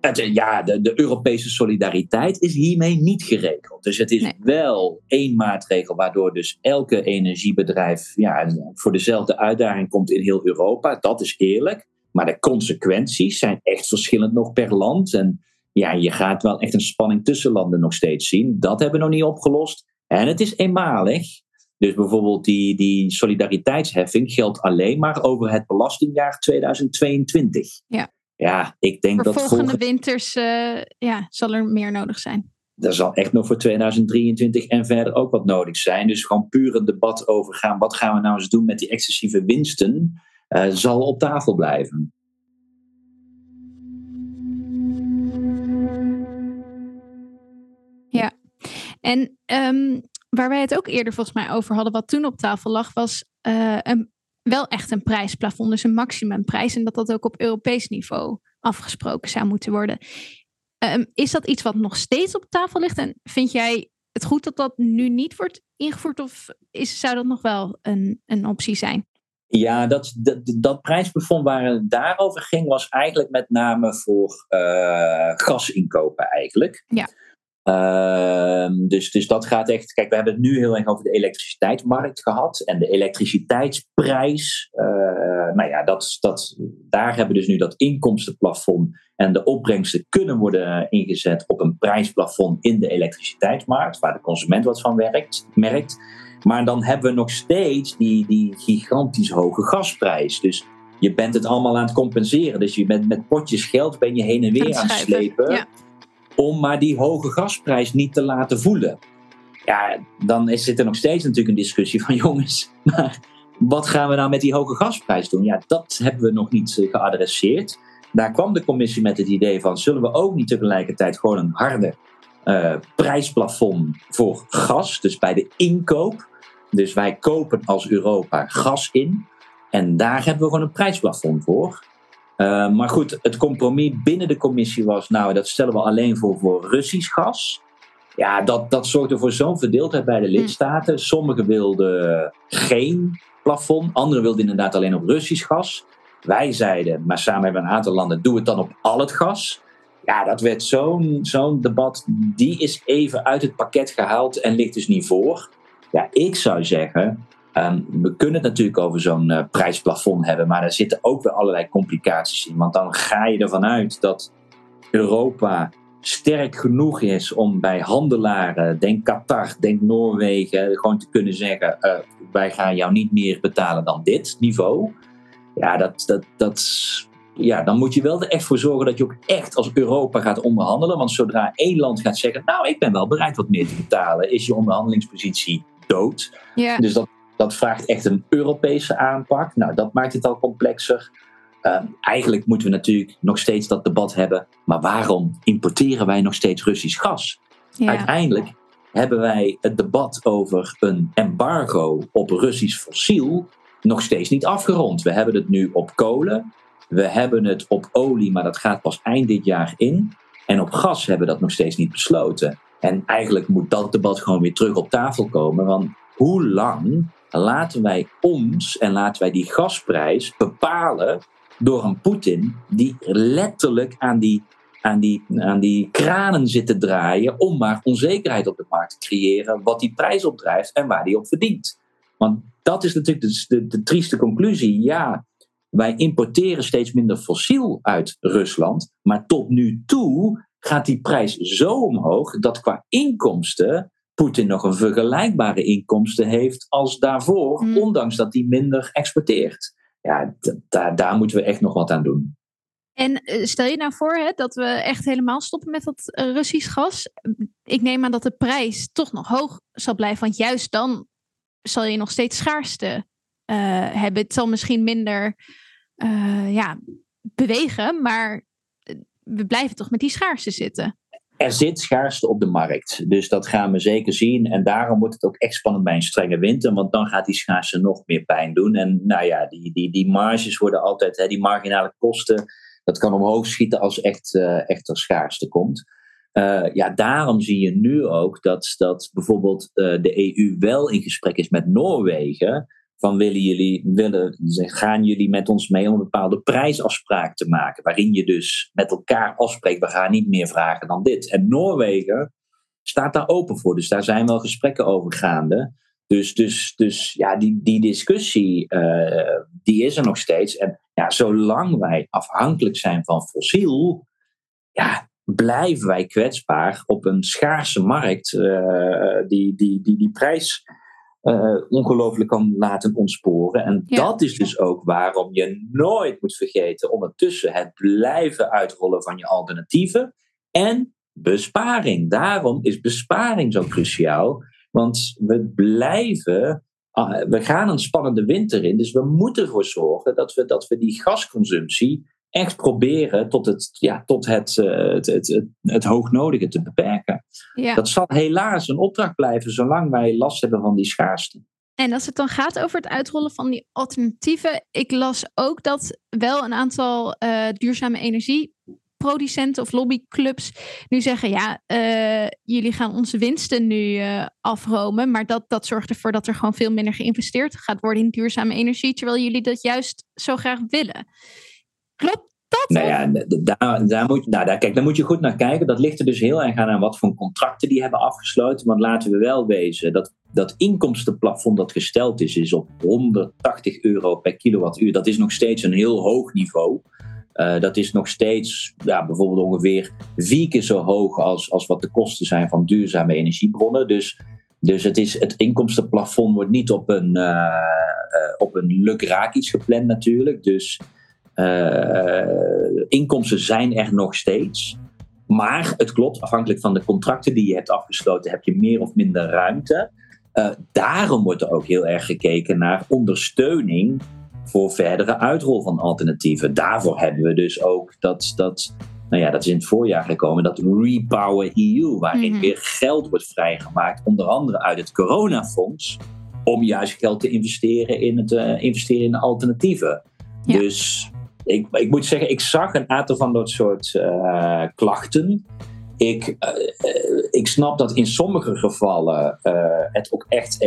Het, ja, de, de, Europese solidariteit is hiermee niet geregeld. Dus het is wel één maatregel waardoor dus elke energiebedrijf ja, voor dezelfde uitdaging komt in heel Europa. Dat is eerlijk. Maar de consequenties zijn echt verschillend nog per land. En ja, je gaat wel echt een spanning tussen landen nog steeds zien. Dat hebben we nog niet opgelost. En het is eenmalig. Dus bijvoorbeeld die, die solidariteitsheffing geldt alleen maar over het belastingjaar 2022. Ja. Ja, ik denk voor dat. Volgende winters uh, ja, zal er meer nodig zijn. Er zal echt nog voor 2023 en verder ook wat nodig zijn. Dus gewoon puur een debat over gaan. Wat gaan we nou eens doen met die excessieve winsten? Uh, zal op tafel blijven. Ja, en um, waar wij het ook eerder volgens mij over hadden, wat toen op tafel lag, was uh, een wel echt een prijsplafond, dus een maximumprijs. En dat dat ook op Europees niveau afgesproken zou moeten worden. Um, is dat iets wat nog steeds op tafel ligt? En vind jij het goed dat dat nu niet wordt ingevoerd? Of is, zou dat nog wel een, een optie zijn? Ja, dat, dat, dat prijsplafond waar het daarover ging, was eigenlijk met name voor uh, gasinkopen eigenlijk. Ja. Ehm, dus, dus dat gaat echt. Kijk, we hebben het nu heel erg over de elektriciteitsmarkt gehad. En de elektriciteitsprijs. Uh, nou ja, dat, dat, daar hebben we dus nu dat inkomstenplafond. En de opbrengsten kunnen worden ingezet op een prijsplafond in de elektriciteitsmarkt. Waar de consument wat van werkt, merkt. Maar dan hebben we nog steeds die, die gigantisch hoge gasprijs. Dus je bent het allemaal aan het compenseren. Dus je bent met potjes geld ben je heen en weer aan het slepen. Ja om maar die hoge gasprijs niet te laten voelen. Ja, dan is, zit er nog steeds natuurlijk een discussie van jongens, maar wat gaan we nou met die hoge gasprijs doen? Ja, dat hebben we nog niet eh, geadresseerd. Daar kwam de commissie met het idee van, zullen we ook niet tegelijkertijd gewoon een harde uh, prijsplafond voor gas, dus bij de inkoop. Dus wij kopen als Europa gas in. En daar hebben we gewoon een prijsplafond voor. Eh, maar goed, het compromis binnen de commissie was, nou, dat stellen we alleen voor voor Russisch gas. Ja, dat, dat zorgde voor zo'n verdeeldheid bij de hm. lidstaten. Sommigen wilden geen plafond, anderen wilden inderdaad alleen op Russisch gas. Wij zeiden, maar samen met een aantal landen, doe het dan op al het gas. Ja, dat werd zo'n zo'n debat, die is even uit het pakket gehaald en ligt dus niet voor. Ja, ik zou zeggen, Ehm, we kunnen het natuurlijk over zo'n uh, prijsplafond hebben, maar er zitten ook weer allerlei complicaties in. Want dan ga je ervan uit dat Europa sterk genoeg is om bij handelaren, denk Qatar, denk Noorwegen, gewoon te kunnen zeggen: uh, wij gaan jou niet meer betalen dan dit niveau. Ja, dat, dat, dat, ja, dan moet je wel er echt voor zorgen dat je ook echt als Europa gaat onderhandelen. Want zodra één land gaat zeggen: Nou, ik ben wel bereid wat meer te betalen, is je onderhandelingspositie dood. Ja. Dus dat dat vraagt echt een Europese aanpak. Nou, dat maakt het al complexer. Uh, eigenlijk moeten we natuurlijk nog steeds dat debat hebben. Maar waarom importeren wij nog steeds Russisch gas? Uiteindelijk hebben wij het debat over een embargo op Russisch fossiel nog steeds niet afgerond. We hebben het nu op kolen. We hebben het op olie, maar dat gaat pas eind dit jaar in. En op gas hebben we dat nog steeds niet besloten. En eigenlijk moet dat debat gewoon weer terug op tafel komen. Want hoe lang laten wij ons en laten wij die gasprijs bepalen door een Poetin die letterlijk aan die, aan, die, aan die kranen zit te draaien om maar onzekerheid op de markt te creëren, wat die prijs opdrijft en waar die op verdient. Want dat is natuurlijk de, de, de trieste conclusie. Ja, wij importeren steeds minder fossiel uit Rusland. Maar tot nu toe gaat die prijs zo omhoog dat qua inkomsten Poetin nog een vergelijkbare inkomsten heeft als daarvoor, Mm. ondanks dat hij minder exporteert. Ja, daar, moeten we echt nog wat aan doen. En eh, stel je nou voor hè, dat we echt helemaal stoppen met dat eh, Russisch gas. Ik neem aan dat de prijs toch nog hoog zal blijven. Want juist dan zal je nog steeds schaarste eh, hebben. Het zal misschien minder ja, bewegen. Maar we blijven toch met die schaarste zitten. Er zit schaarste op de markt. Dus dat gaan we zeker zien. En daarom wordt het ook echt spannend bij een strenge winter. Want dan gaat die schaarste nog meer pijn doen. En nou ja, die, die, die marges worden altijd, hè, die marginale kosten. Dat kan omhoog schieten als echt, eh, echt er schaarste komt. Eh, ja, daarom zie je nu ook dat, dat bijvoorbeeld eh, de EU wel in gesprek is met Noorwegen. Van willen jullie, willen, gaan jullie met ons mee om een bepaalde prijsafspraak te maken? Waarin je dus met elkaar afspreekt, we gaan niet meer vragen dan dit. En Noorwegen staat daar open voor. Dus daar zijn wel gesprekken over gaande. Dus, dus, dus ja, die, die discussie, eh, die is er nog steeds. En ja, zolang wij afhankelijk zijn van fossiel, ja, blijven wij kwetsbaar op een schaarse markt uh, die, die, die die prijs uh, ongelooflijk kan laten ontsporen. En Ja. dat is dus ook waarom je nooit moet vergeten ondertussen het blijven uitrollen van je alternatieven en besparing. Daarom is besparing zo cruciaal, want we blijven. ah, We gaan een spannende winter in, dus we moeten ervoor zorgen dat we, dat we die gasconsumptie echt proberen tot het, ja, tot het, eh, het, het, het, het hoognodige te beperken. Ja. Dat zal helaas een opdracht blijven zolang wij last hebben van die schaarste. En als het dan gaat over het uitrollen van die alternatieven. Ik las ook dat wel een aantal eh, duurzame energieproducenten of lobbyclubs nu zeggen: ja, eh, jullie gaan onze winsten nu eh, afromen. Maar dat, dat zorgt ervoor dat er gewoon veel minder geïnvesteerd gaat worden in duurzame energie. Terwijl jullie dat juist zo graag willen. Klopt dat? Nou ja, daar, daar, moet, nou, daar, kijk, daar moet je goed naar kijken. Dat ligt er dus heel erg aan aan wat voor contracten die hebben afgesloten. Want laten we wel wezen, dat, dat inkomstenplafond dat gesteld is, is op 180 euro per kilowattuur. Dat is nog steeds een heel hoog niveau. Eh, dat is nog steeds ja, bijvoorbeeld ongeveer vier keer zo hoog als, als wat de kosten zijn van duurzame energiebronnen. Dus, dus het, is, het inkomstenplafond wordt niet op een, eh, op een lukraak iets gepland natuurlijk. Dus uh, inkomsten zijn er nog steeds. Maar het klopt, afhankelijk van de contracten die je hebt afgesloten, heb je meer of minder ruimte. Uh, daarom wordt er ook heel erg gekeken naar ondersteuning voor verdere uitrol van alternatieven. Daarvoor hebben we dus ook dat, dat nou ja, dat is in het voorjaar gekomen, dat Repower EU, waarin Mhm. weer geld wordt vrijgemaakt, onder andere uit het coronafonds, om juist geld te investeren in het uh, investeren in alternatieven. Ja. Dus ik, ik moet zeggen, ik zag een aantal van dat soort uh, klachten. Ik, uh, ik snap dat in sommige gevallen het ook echt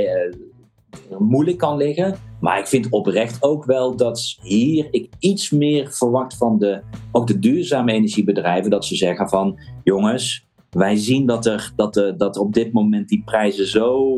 moeilijk kan liggen. Maar ik vind oprecht ook wel dat hier ik iets meer verwacht van de, ook de duurzame energiebedrijven. Dat ze zeggen van jongens, wij zien dat er, dat, er, dat op dit moment die prijzen zo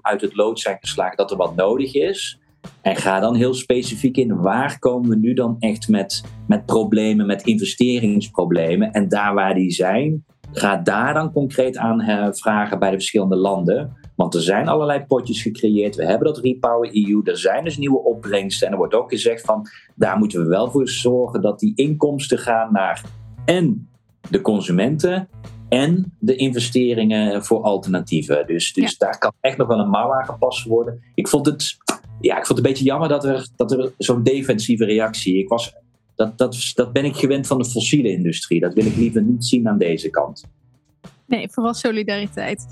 uit het lood zijn geslagen dat er wat nodig is. En ga dan heel specifiek in waar komen we nu dan echt met, met problemen, met investeringsproblemen. En daar waar die zijn, ga daar dan concreet aan vragen bij de verschillende landen. Want er zijn allerlei potjes gecreëerd. We hebben dat Repower EU. Er zijn dus nieuwe opbrengsten. En er wordt ook gezegd van daar moeten we wel voor zorgen dat die inkomsten gaan naar en de consumenten en de investeringen voor alternatieven. Dus, dus ja. daar kan echt nog wel een mouw aan gepast worden. Ik vond het, ja, ik vond het een beetje jammer dat er, dat er zo'n defensieve reactie. Ik was, dat, dat, dat ben ik gewend van de fossiele industrie. Dat wil ik liever niet zien aan deze kant. Nee, vooral solidariteit.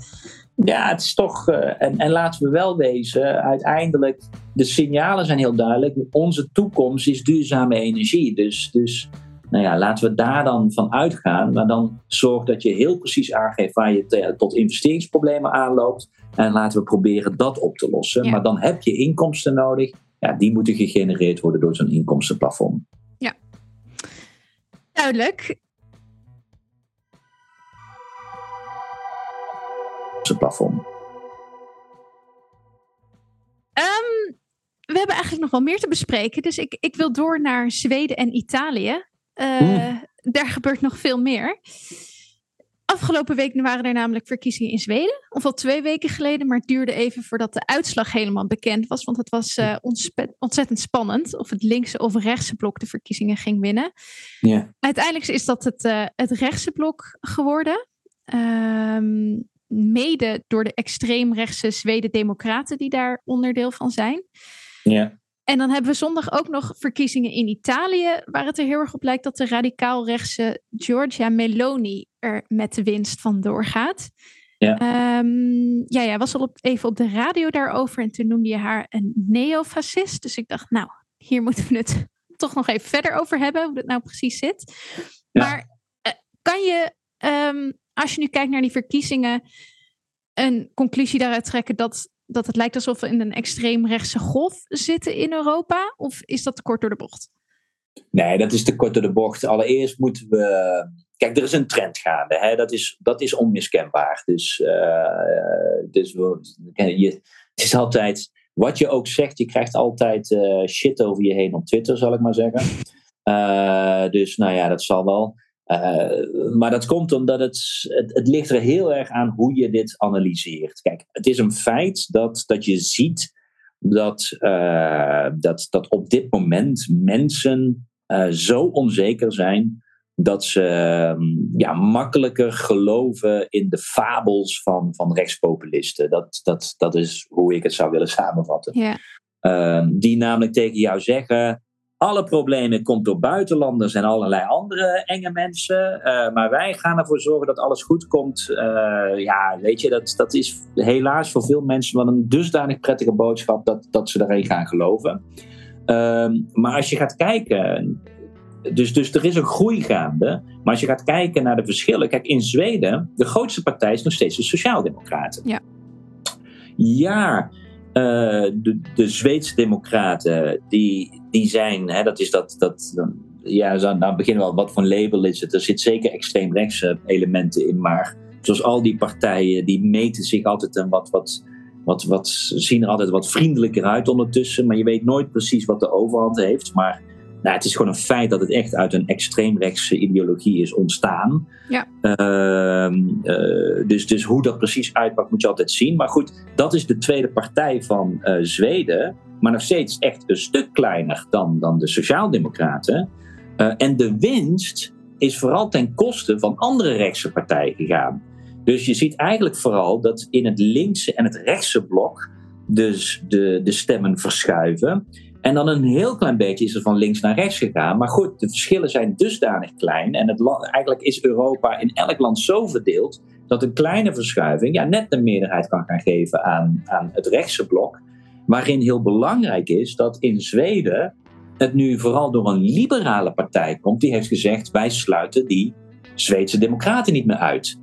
Ja, het is toch. Uh, en, en laten we wel wezen, uiteindelijk, de signalen zijn heel duidelijk. Onze toekomst is duurzame energie. Dus, dus nou ja, laten we daar dan van uitgaan. Maar dan zorg dat je heel precies aangeeft waar je te, tot investeringsproblemen aanloopt. En laten we proberen dat op te lossen. Ja. Maar dan heb je inkomsten nodig. Ja, die moeten gegenereerd worden door zo'n inkomstenplafond. Ja, duidelijk. plafond. Um, we hebben eigenlijk nog wel meer te bespreken. Dus ik, ik wil door naar Zweden en Italië. Uh, mm. Daar gebeurt nog veel meer. Afgelopen week waren er namelijk verkiezingen in Zweden. Of al twee weken geleden, maar het duurde even voordat de uitslag helemaal bekend was. Want het was uh, ontzettend spannend of het linkse of rechtse blok de verkiezingen ging winnen. Yeah. Uiteindelijk is dat het, uh, het rechtse blok geworden. Um, mede door de extreemrechtse Zweden-Democraten die daar onderdeel van zijn. Ja. En dan hebben we zondag ook nog verkiezingen in Italië, waar het er heel erg op lijkt dat de radicaal-rechtse Giorgia Meloni er met de winst van doorgaat. Ja, um, ja jij was al op, even op de radio daarover en toen noemde je haar een neofascist. Dus ik dacht, nou, hier moeten we het toch nog even verder over hebben, hoe dat nou precies zit. Ja. Maar uh, kan je um, als je nu kijkt naar die verkiezingen, een conclusie daaruit trekken dat, dat het lijkt alsof we in een extreemrechtse golf zitten in Europa? Of is dat te kort door de bocht? Nee, dat is te kort door de bocht. Allereerst moeten we. Kijk, er is een trend gaande. Hè? Dat, is, dat is onmiskenbaar. Dus, uh, dus je, het is altijd. Wat je ook zegt, je krijgt altijd uh, shit over je heen op Twitter, zal ik maar zeggen. Uh, dus nou ja, dat zal wel. Uh, maar dat komt omdat het, het, het, ligt er heel erg aan hoe je dit analyseert. Kijk, het is een feit dat, dat je ziet dat, uh, dat, dat op dit moment mensen uh, zo onzeker zijn dat ze ja, makkelijker geloven in de fabels van, van rechtspopulisten. Dat, dat, dat is hoe ik het zou willen samenvatten. Yeah. die namelijk tegen jou zeggen alle problemen komt door buitenlanders en allerlei andere enge mensen. Uh, maar wij gaan ervoor zorgen dat alles goed komt. Uh, ja, weet je, dat, dat is helaas voor veel mensen wel een dusdanig prettige boodschap dat, dat ze daarin gaan geloven. Uh, maar als je gaat kijken, dus, dus er is een groei gaande. Maar als je gaat kijken naar de verschillen. Kijk, in Zweden, de grootste partij is nog steeds de Sociaaldemocraten. Ja. Ja, de, de Zweedse democraten, die, die zijn, hè, dat is dat, dat ja, dan nou beginnen we wat voor label is het? Er zit zeker extreemrechtse elementen in, maar zoals al die partijen, die meten zich altijd een wat, wat, wat, wat, zien er altijd wat vriendelijker uit ondertussen, maar je weet nooit precies wat de overhand heeft. Maar nou, het is gewoon een feit dat het echt uit een extreemrechtse ideologie is ontstaan. Ja. Uh, uh, dus, dus hoe dat precies uitpakt moet je altijd zien. Maar goed, dat is de tweede partij van uh, Zweden. Maar nog steeds echt een stuk kleiner dan, dan de Sociaaldemocraten. Uh, en de winst is vooral ten koste van andere rechtse partijen gegaan. Dus je ziet eigenlijk vooral dat in het linkse en het rechtse blok dus de, de stemmen verschuiven. En dan een heel klein beetje is er van links naar rechts gegaan. Maar goed, de verschillen zijn dusdanig klein. En het eigenlijk is Europa in elk land zo verdeeld. dat een kleine verschuiving ja, net de meerderheid kan gaan geven aan, aan het rechtse blok. Waarin heel belangrijk is dat in Zweden het nu vooral door een liberale partij komt. Die heeft gezegd: wij sluiten die Zweedse democraten niet meer uit.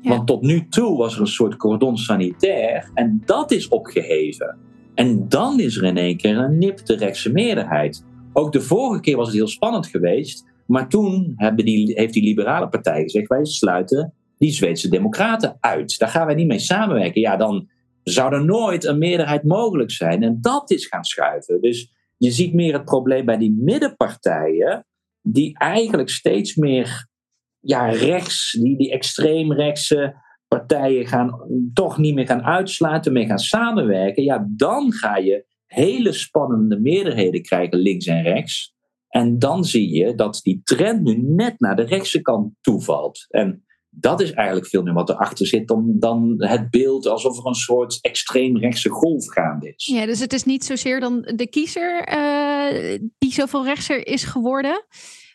Ja. Want tot nu toe was er een soort cordon sanitair en dat is opgeheven. En dan is er in één keer een nipte rechtse meerderheid. Ook de vorige keer was het heel spannend geweest. Maar toen die, heeft die liberale partij gezegd: wij sluiten die Zweedse democraten uit. Daar gaan wij niet mee samenwerken. Ja, dan zou er nooit een meerderheid mogelijk zijn. En dat is gaan schuiven. Dus je ziet meer het probleem bij die middenpartijen, die eigenlijk steeds meer ja, rechts, die, die extreemrechtse partijen gaan toch niet meer gaan uitsluiten, meer gaan samenwerken, ja, dan ga je hele spannende meerderheden krijgen links en rechts. En dan zie je dat die trend nu net naar de rechtse kant toevalt. En dat is eigenlijk veel meer wat erachter zit dan, dan het beeld alsof er een soort extreemrechtse golf gaande is. Ja, dus het is niet zozeer dan de kiezer uh, die zoveel rechtser is geworden,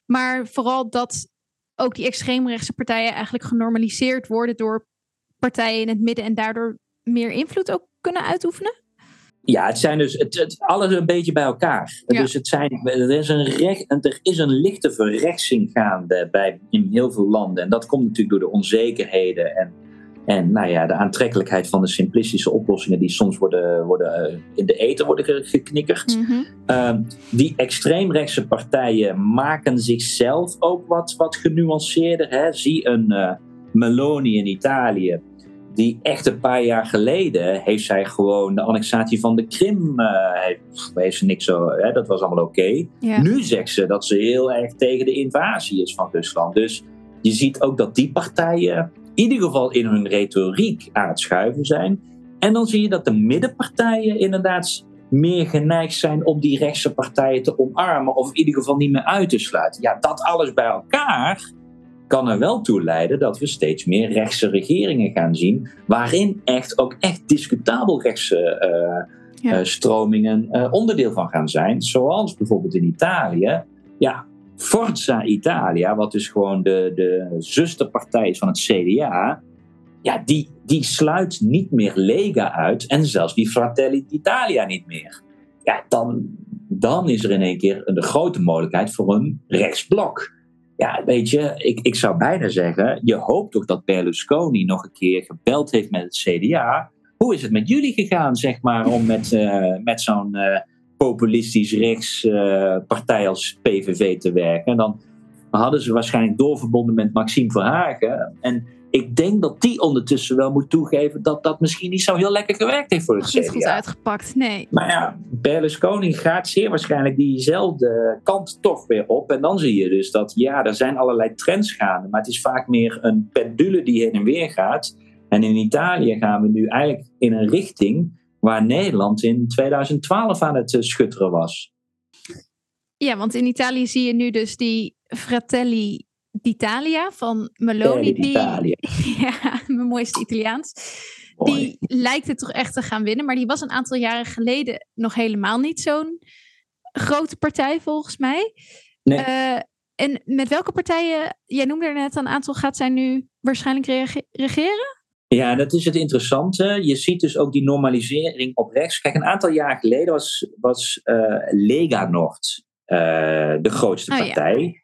maar vooral dat ook die extreemrechtse partijen eigenlijk genormaliseerd worden door partijen in het midden en daardoor meer invloed ook kunnen uitoefenen? Ja, het zijn dus het, het, alles een beetje bij elkaar. Ja. Dus het zijn, er, is een recht, er is een lichte verrechtsing gaande bij, in heel veel landen. En dat komt natuurlijk door de onzekerheden en, en nou ja, de aantrekkelijkheid van de simplistische oplossingen die soms worden, worden eh, in de eten worden geknikkerd. Mm -hmm. uh, die extreemrechtse partijen maken zichzelf ook wat, wat genuanceerder. Hè? Zie een uh, Meloni in Italië die echt een paar jaar geleden heeft zij gewoon de annexatie van de Krim. Uh, heeft ze niks zo, hè, dat was allemaal oké. Nu zegt ze dat ze heel erg tegen de invasie is van Rusland. Dus je ziet ook dat die partijen in ieder geval in hun retoriek aan het schuiven zijn. En dan zie je dat de middenpartijen inderdaad meer geneigd zijn om die rechtse partijen te omarmen of in ieder geval niet meer uit te sluiten. Ja, dat alles bij elkaar kan er wel toe leiden dat we steeds meer rechtse regeringen gaan zien, waarin echt ook echt discutabel rechtse uh, stromingen uh, onderdeel van gaan zijn. Zoals bijvoorbeeld in Italië. Ja, Forza Italia, wat dus gewoon de, de zusterpartij is van het CDA, ja, die, die sluit niet meer Lega uit en zelfs die Fratelli d'Italia niet meer. Ja, dan, dan is er in één keer een grote mogelijkheid voor een rechtsblok. Ja, weet je, ik, ik zou bijna zeggen, je hoopt toch dat Berlusconi nog een keer gebeld heeft met het CDA. Hoe is het met jullie gegaan, zeg maar, om met, uh, met zo'n uh, populistisch rechts uh, partij als PVV te werken? En dan hadden ze waarschijnlijk doorverbonden met Maxime Verhagen. En ik denk dat die ondertussen wel moet toegeven dat dat misschien niet zo heel lekker gewerkt heeft voor het CDA. Niet goed uitgepakt, nee. Maar ja, Berlusconi gaat zeer waarschijnlijk diezelfde kant toch weer op. En dan zie je dus dat ja, er zijn allerlei trends gaande. Maar het is vaak meer een pendule die heen en weer gaat. En in Italië gaan we nu eigenlijk in een richting waar Nederland in 2012 aan het schutteren was. Ja, want in Italië zie je nu dus die Fratelli d'Italia van Meloni. Die, ja, mijn mooiste Italiaans. Die lijkt het toch echt te gaan winnen. Maar die was een aantal jaren geleden nog helemaal niet zo'n grote partij, volgens mij. Nee. Uh, en met welke partijen, jij noemde er net een aantal, gaat zij nu waarschijnlijk regeren? Ja, dat is het interessante. Je ziet dus ook die normalisering op rechts. Kijk, een aantal jaar geleden was, was uh, Lega Nord de grootste oh, partij. Ja.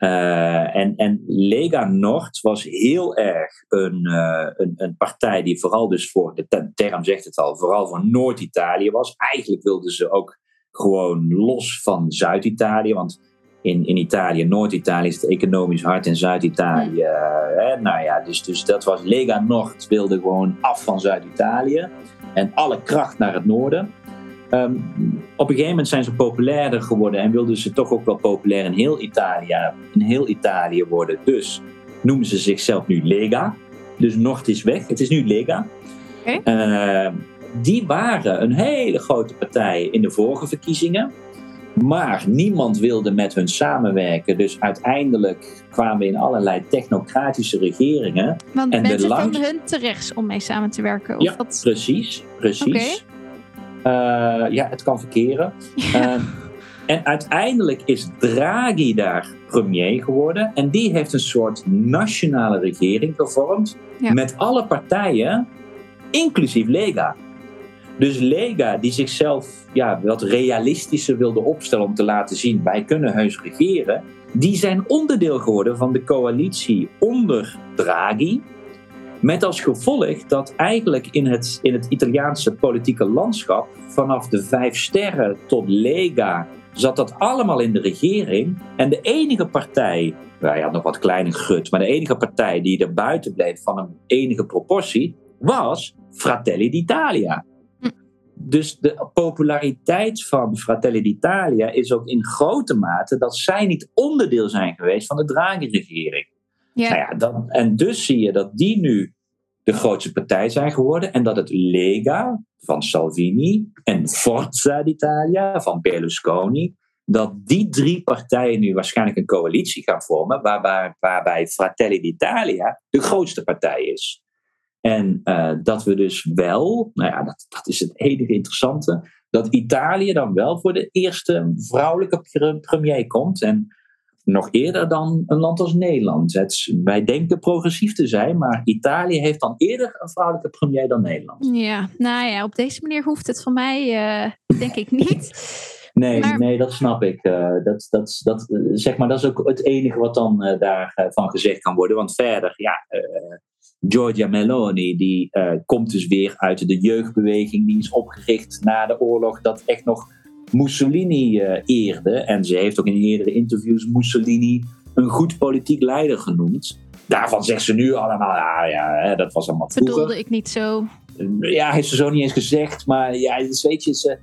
Uh, en, en Lega Nord was heel erg een, uh, een, een, partij die vooral dus voor, de term zegt het al, vooral voor Noord-Italië was. Eigenlijk wilden ze ook gewoon los van Zuid-Italië, want in, in Italië, Noord-Italië is het economisch hard en Zuid-Italië. Uh, nou ja, dus, dus dat was Lega Nord wilde gewoon af van Zuid-Italië en alle kracht naar het noorden. Um, op een gegeven moment zijn ze populairder geworden en wilden ze toch ook wel populair in heel Italië, in heel Italië worden. Dus noemen ze zichzelf nu Lega. Dus Noord is weg, het is nu Lega. Okay. Uh, ehm, die waren een hele grote partij in de vorige verkiezingen. Maar niemand wilde met hun samenwerken. Dus uiteindelijk kwamen we in allerlei technocratische regeringen. Want en mensen lang... vonden hun te rechts om mee samen te werken? Of ja, precies. precies. Uh, ja, het kan verkeren. Uh, en uiteindelijk is Draghi daar premier geworden. En die heeft een soort nationale regering gevormd. Ja. Met alle partijen, inclusief Lega. Dus Lega, die zichzelf ja, wat realistischer wilde opstellen om te laten zien: wij kunnen heus regeren. Die zijn onderdeel geworden van de coalitie onder Draghi. Met als gevolg dat eigenlijk in het, in het Italiaanse politieke landschap, vanaf de vijf sterren tot Lega, zat dat allemaal in de regering. En de enige partij, nou ja, nog wat kleiner gut, maar de enige partij die er buiten bleef van een enige proportie, was Fratelli d'Italia. Hm. Dus de populariteit van Fratelli d'Italia is ook in grote mate dat zij niet onderdeel zijn geweest van de Draghi-regering. Ja. Nou ja, dan, en dus zie je dat die nu de grootste partij zijn geworden en dat het Lega van Salvini en Forza d'Italia van Berlusconi, dat die drie partijen nu waarschijnlijk een coalitie gaan vormen, waarbij, waarbij Fratelli d'Italia de grootste partij is. En uh, dat we dus wel, nou ja, dat, dat is het enige interessante, dat Italië dan wel voor de eerste vrouwelijke premier komt. En nog eerder dan een land als Nederland. Het, wij denken progressief te zijn, maar Italië heeft dan eerder een vrouwelijke premier dan Nederland. Ja, nou ja, op deze manier hoeft het van mij, uh, denk ik niet. Nee, nee, dat snap ik. Uh, dat, dat, dat, zeg maar, dat is ook het enige wat dan uh, daarvan gezegd kan worden. Want verder, ja, Giorgia Meloni, die komt dus weer uit de jeugdbeweging. Die is opgericht na de oorlog. Dat echt nog Mussolini uh, eerde. En ze heeft ook in eerdere interviews Mussolini een goed politiek leider genoemd. daarvan zegt ze nu allemaal, ja, ja dat was allemaal vroeger. Bedoelde ik niet zo. Ja, heeft ze zo niet eens gezegd. Maar ja, dus weet je, ze,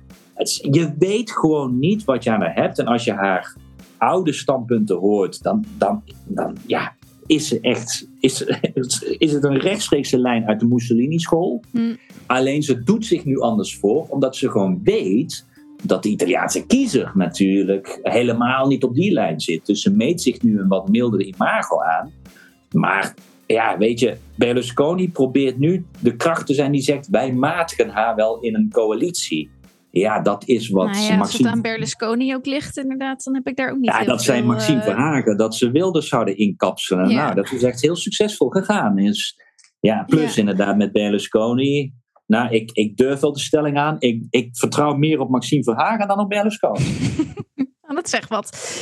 je weet gewoon niet wat je aan haar hebt. En als je haar oude standpunten hoort, dan, dan, dan ja, is, ze echt, is, is het een rechtstreekse lijn uit de Mussolini-school. Hm. Alleen ze doet zich nu anders voor, omdat ze gewoon weet dat de Italiaanse kiezer natuurlijk helemaal niet op die lijn zit. Dus ze meet zich nu een wat mildere imago aan. Maar ja, weet je, Berlusconi probeert nu de kracht te zijn die zegt: wij matigen haar wel in een coalitie. Ja, dat is wat Nou ja, als Maxime... het aan Berlusconi ook ligt, inderdaad, dan heb ik daar ook niet Ja, dat zei veel, Maxime eh, Verhagen, dat ze Wilders zouden inkapselen. Ja. Nou, dat is echt heel succesvol gegaan. Dus, ja, plus Ja. inderdaad met Berlusconi. Nou, ik, ik durf wel de stelling aan. Ik, ik vertrouw meer op Maxime Verhagen dan op Berlusconi. Ah, dat zegt wat.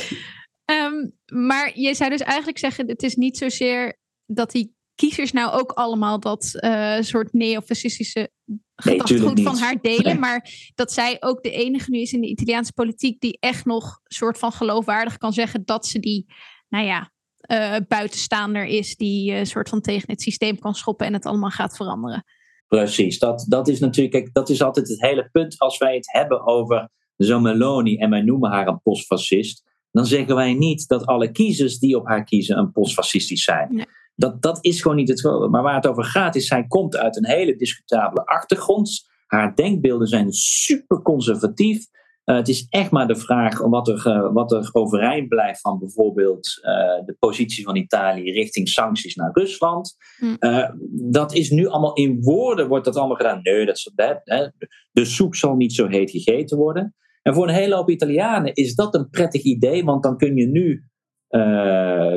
Ehm, maar je zou dus eigenlijk zeggen, het is niet zozeer dat die kiezers nou ook allemaal dat eh, soort neofascistische gedachtegoed van niet. haar delen. Nee. Maar dat zij ook de enige nu is in de Italiaanse politiek die echt nog soort van geloofwaardig kan zeggen dat ze die, nou ja, eh, buitenstaander is die een soort van tegen het systeem kan schoppen en het allemaal gaat veranderen. Precies, dat, dat is natuurlijk, kijk, dat is altijd het hele punt als wij het hebben over zo'n Meloni en wij noemen haar een postfascist, dan zeggen wij niet dat alle kiezers die op haar kiezen een postfascistisch zijn. Nee. Dat, dat is gewoon niet het geval. Maar waar het over gaat is, zij komt uit een hele discutabele achtergrond. Haar denkbeelden zijn super conservatief. Eh, het is echt maar de vraag wat er, eh, wat er overeind blijft van bijvoorbeeld eh, de positie van Italië richting sancties naar Rusland. Hm. Eh, dat is nu allemaal in woorden, wordt dat allemaal gedaan. Nee, dat is, hè, hè, de soep zal niet zo heet gegeten worden. En voor een hele hoop Italianen is dat een prettig idee, want dan kun je nu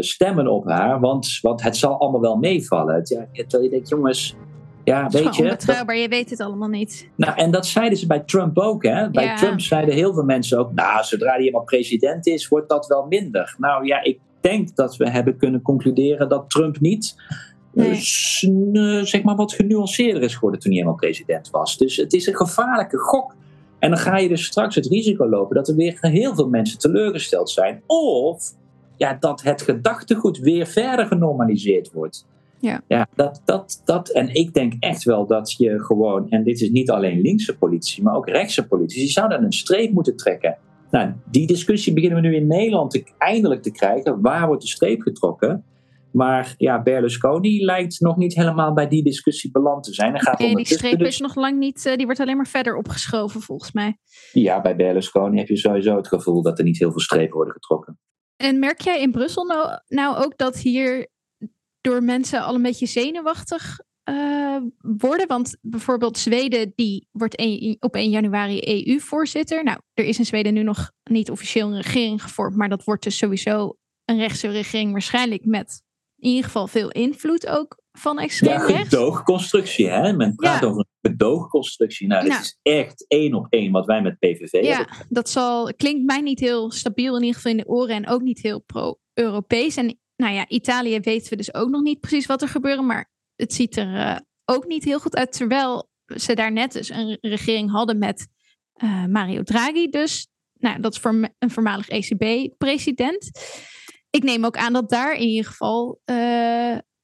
stemmen op haar, want, want het zal allemaal wel meevallen. Het, ja, terwijl je denkt, jongens, ja, Het is weet je. dat- onbetrouwbaar, je weet het allemaal niet. nou, en dat zeiden ze bij Trump ook. Hè? Bij Ja. Trump zeiden heel veel mensen ook, nou, zodra hij eenmaal president is, wordt dat wel minder. Nou ja, ik denk dat we hebben kunnen concluderen dat Trump niet eh, Nee. eh, zeg maar wat genuanceerder is geworden toen hij eenmaal president was. Dus het is een gevaarlijke gok. En dan ga je dus straks het risico lopen dat er weer heel veel mensen teleurgesteld zijn. Of ja, dat het gedachtegoed weer verder genormaliseerd wordt. Ja. Ja, dat, dat, dat. En ik denk echt wel dat je gewoon, en dit is niet alleen linkse politici, maar ook rechtse politici, die zouden een streep moeten trekken. Nou, die discussie beginnen we nu in Nederland te, eindelijk te krijgen. Waar wordt de streep getrokken? Maar ja, Berlusconi lijkt nog niet helemaal bij die discussie beland te zijn. En gaat Nee, die streep dus- is nog lang niet, eh, die wordt alleen maar verder opgeschoven volgens mij. Ja, bij Berlusconi heb je sowieso het gevoel dat er niet heel veel strepen worden getrokken. En merk jij in Brussel nou, nou ook dat hier door mensen al een beetje zenuwachtig eh, worden? Want bijvoorbeeld Zweden, die wordt een- op 1 januari EU-voorzitter. Nou, er is in Zweden nu nog niet officieel een regering gevormd, maar dat wordt dus sowieso een rechtse regering waarschijnlijk met in ieder geval veel invloed ook van extreem Ja, rechts. gedoogconstructie, hè? Men praat Ja. over een gedoogconstructie. Nou, Nou. is echt één op één wat wij met PVV Ja, hebben. dat zal, klinkt mij niet heel stabiel in ieder geval in de oren en ook niet heel pro-Europees. En nou ja, Italië weten we dus ook nog niet precies wat er gebeurt, maar het ziet er eh, ook niet heel goed uit. Terwijl ze daar net dus een regering hadden met eh, Mario Draghi dus. Nou, dat is voor een voormalig ECB-president. Ik neem ook aan dat daar in ieder geval, eh,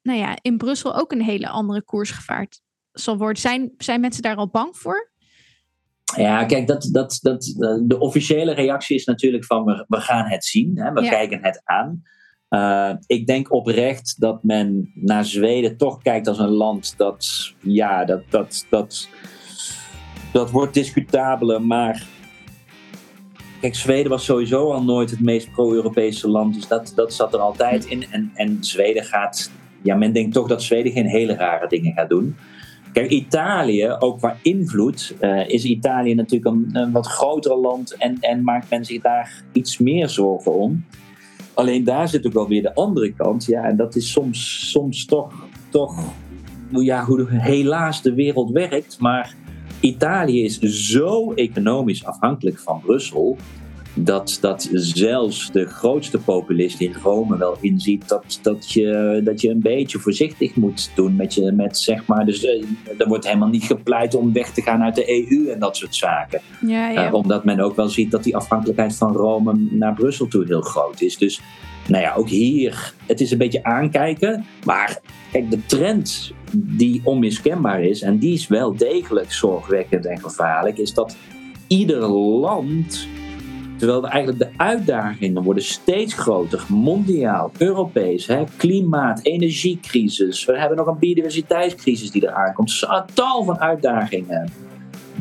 nou ja, in Brussel ook een hele andere koers gevaard zal worden. Zijn, zijn mensen daar al bang voor? Ja, kijk, dat, dat, dat, de officiële reactie is natuurlijk van we, we gaan het zien, hè? we Ja. kijken het aan. Eh, ik denk oprecht dat men naar Zweden toch kijkt als een land dat, ja, dat, dat, dat, dat wordt discutabeler, maar kijk, Zweden was sowieso al nooit het meest pro-Europese land, dus dat, dat zat er altijd in. En, en Zweden gaat, ja, men denkt toch dat Zweden geen hele rare dingen gaat doen. Kijk, Italië, ook qua invloed, eh, is Italië natuurlijk een, een wat groter land en, en maakt men zich daar iets meer zorgen om. Alleen daar zit ook wel weer de andere kant. Ja, en dat is soms, soms toch, toch ja, hoe helaas de wereld werkt. Maar Italië is zo economisch afhankelijk van Brussel. Dat, dat zelfs de grootste populist in Rome wel inziet dat, dat, je, dat je een beetje voorzichtig moet doen met je, met zeg maar, dus uh, er wordt helemaal niet gepleit om weg te gaan uit de EU en dat soort zaken. Ja, ja. Uh, omdat men ook wel ziet dat die afhankelijkheid van Rome naar Brussel toe heel groot is. Dus nou ja, ook hier, het is een beetje aankijken, maar kijk, de trend die onmiskenbaar is, en die is wel degelijk zorgwekkend en gevaarlijk, is dat ieder land Terwijl eigenlijk de uitdagingen worden steeds groter, mondiaal, Europees. Hè? Klimaat, energiecrisis. We hebben nog een biodiversiteitscrisis die eraan komt. Een tal van uitdagingen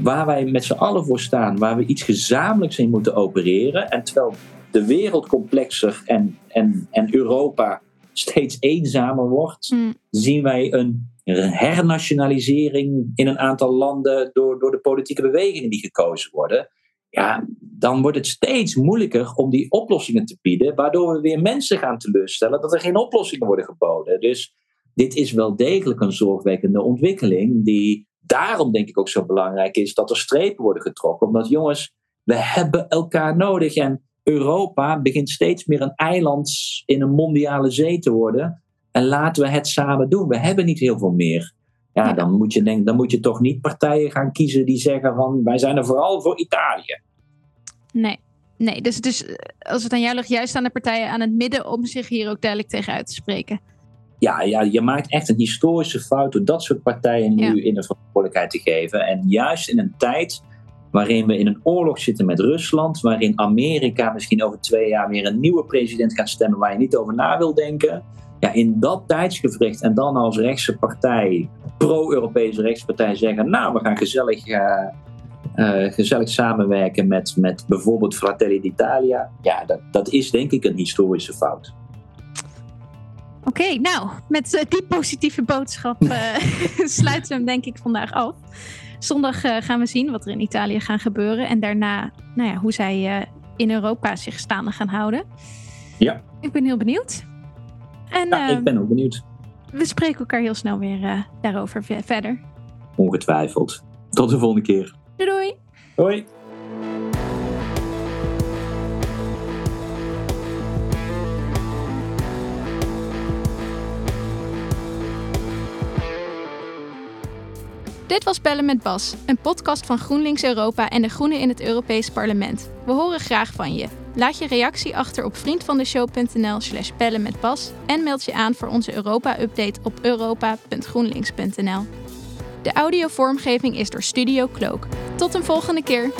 waar wij met z'n allen voor staan, waar we iets gezamenlijks in moeten opereren. En terwijl de wereld complexer en, en, en Europa steeds eenzamer wordt, Mm. zien wij een hernationalisering in een aantal landen door, door de politieke bewegingen die gekozen worden. Ja, dan wordt het steeds moeilijker om die oplossingen te bieden, waardoor we weer mensen gaan teleurstellen dat er geen oplossingen worden geboden. Dus dit is wel degelijk een zorgwekkende ontwikkeling, die daarom denk ik ook zo belangrijk is dat er strepen worden getrokken. Omdat jongens, we hebben elkaar nodig en Europa begint steeds meer een eiland in een mondiale zee te worden. En laten we het samen doen. We hebben niet heel veel meer. Ja, dan moet je, denk, dan moet je toch niet partijen gaan kiezen die zeggen van wij zijn er vooral voor Italië. Nee. Nee, dus, dus als het aan jou ligt, juist aan de partijen aan het midden om zich hier ook duidelijk tegen uit te spreken. Ja, ja, je maakt echt een historische fout door dat soort partijen nu in de verantwoordelijkheid te geven. En juist in een tijd waarin we in een oorlog zitten met Rusland, waarin Amerika misschien over twee jaar weer een nieuwe president gaat stemmen waar je niet over na wil denken. Ja, in dat tijdsgevricht en dan als rechtse partij, pro-Europese rechtspartij zeggen, nou, we gaan gezellig, eh, eh, gezellig samenwerken met, met bijvoorbeeld Fratelli d'Italia. Ja, dat, dat is denk ik een historische fout. Oké, nou, met eh, die positieve boodschap sluiten we hem denk ik vandaag af. Zondag gaan we zien wat er in Italië gaat gebeuren. En daarna, nou ja, hoe zij in Europa zich staande gaan houden. Ja. Ik ben heel benieuwd. En Ja, eh, ik ben ook benieuwd. we spreken elkaar heel snel weer eh, daarover ve- verder. Ongetwijfeld. Tot de volgende keer. Doei doei! Hoi. Dit was Bellen met Bas, een podcast van GroenLinks Europa en de Groenen in het Europees Parlement. We horen graag van je. Laat je reactie achter op vriendvandeshow.nl slash bellen met Bas en meld je aan voor onze Europa-update op europa.groenlinks.nl. De audiovormgeving is door Studio Cloak. Tot een volgende keer!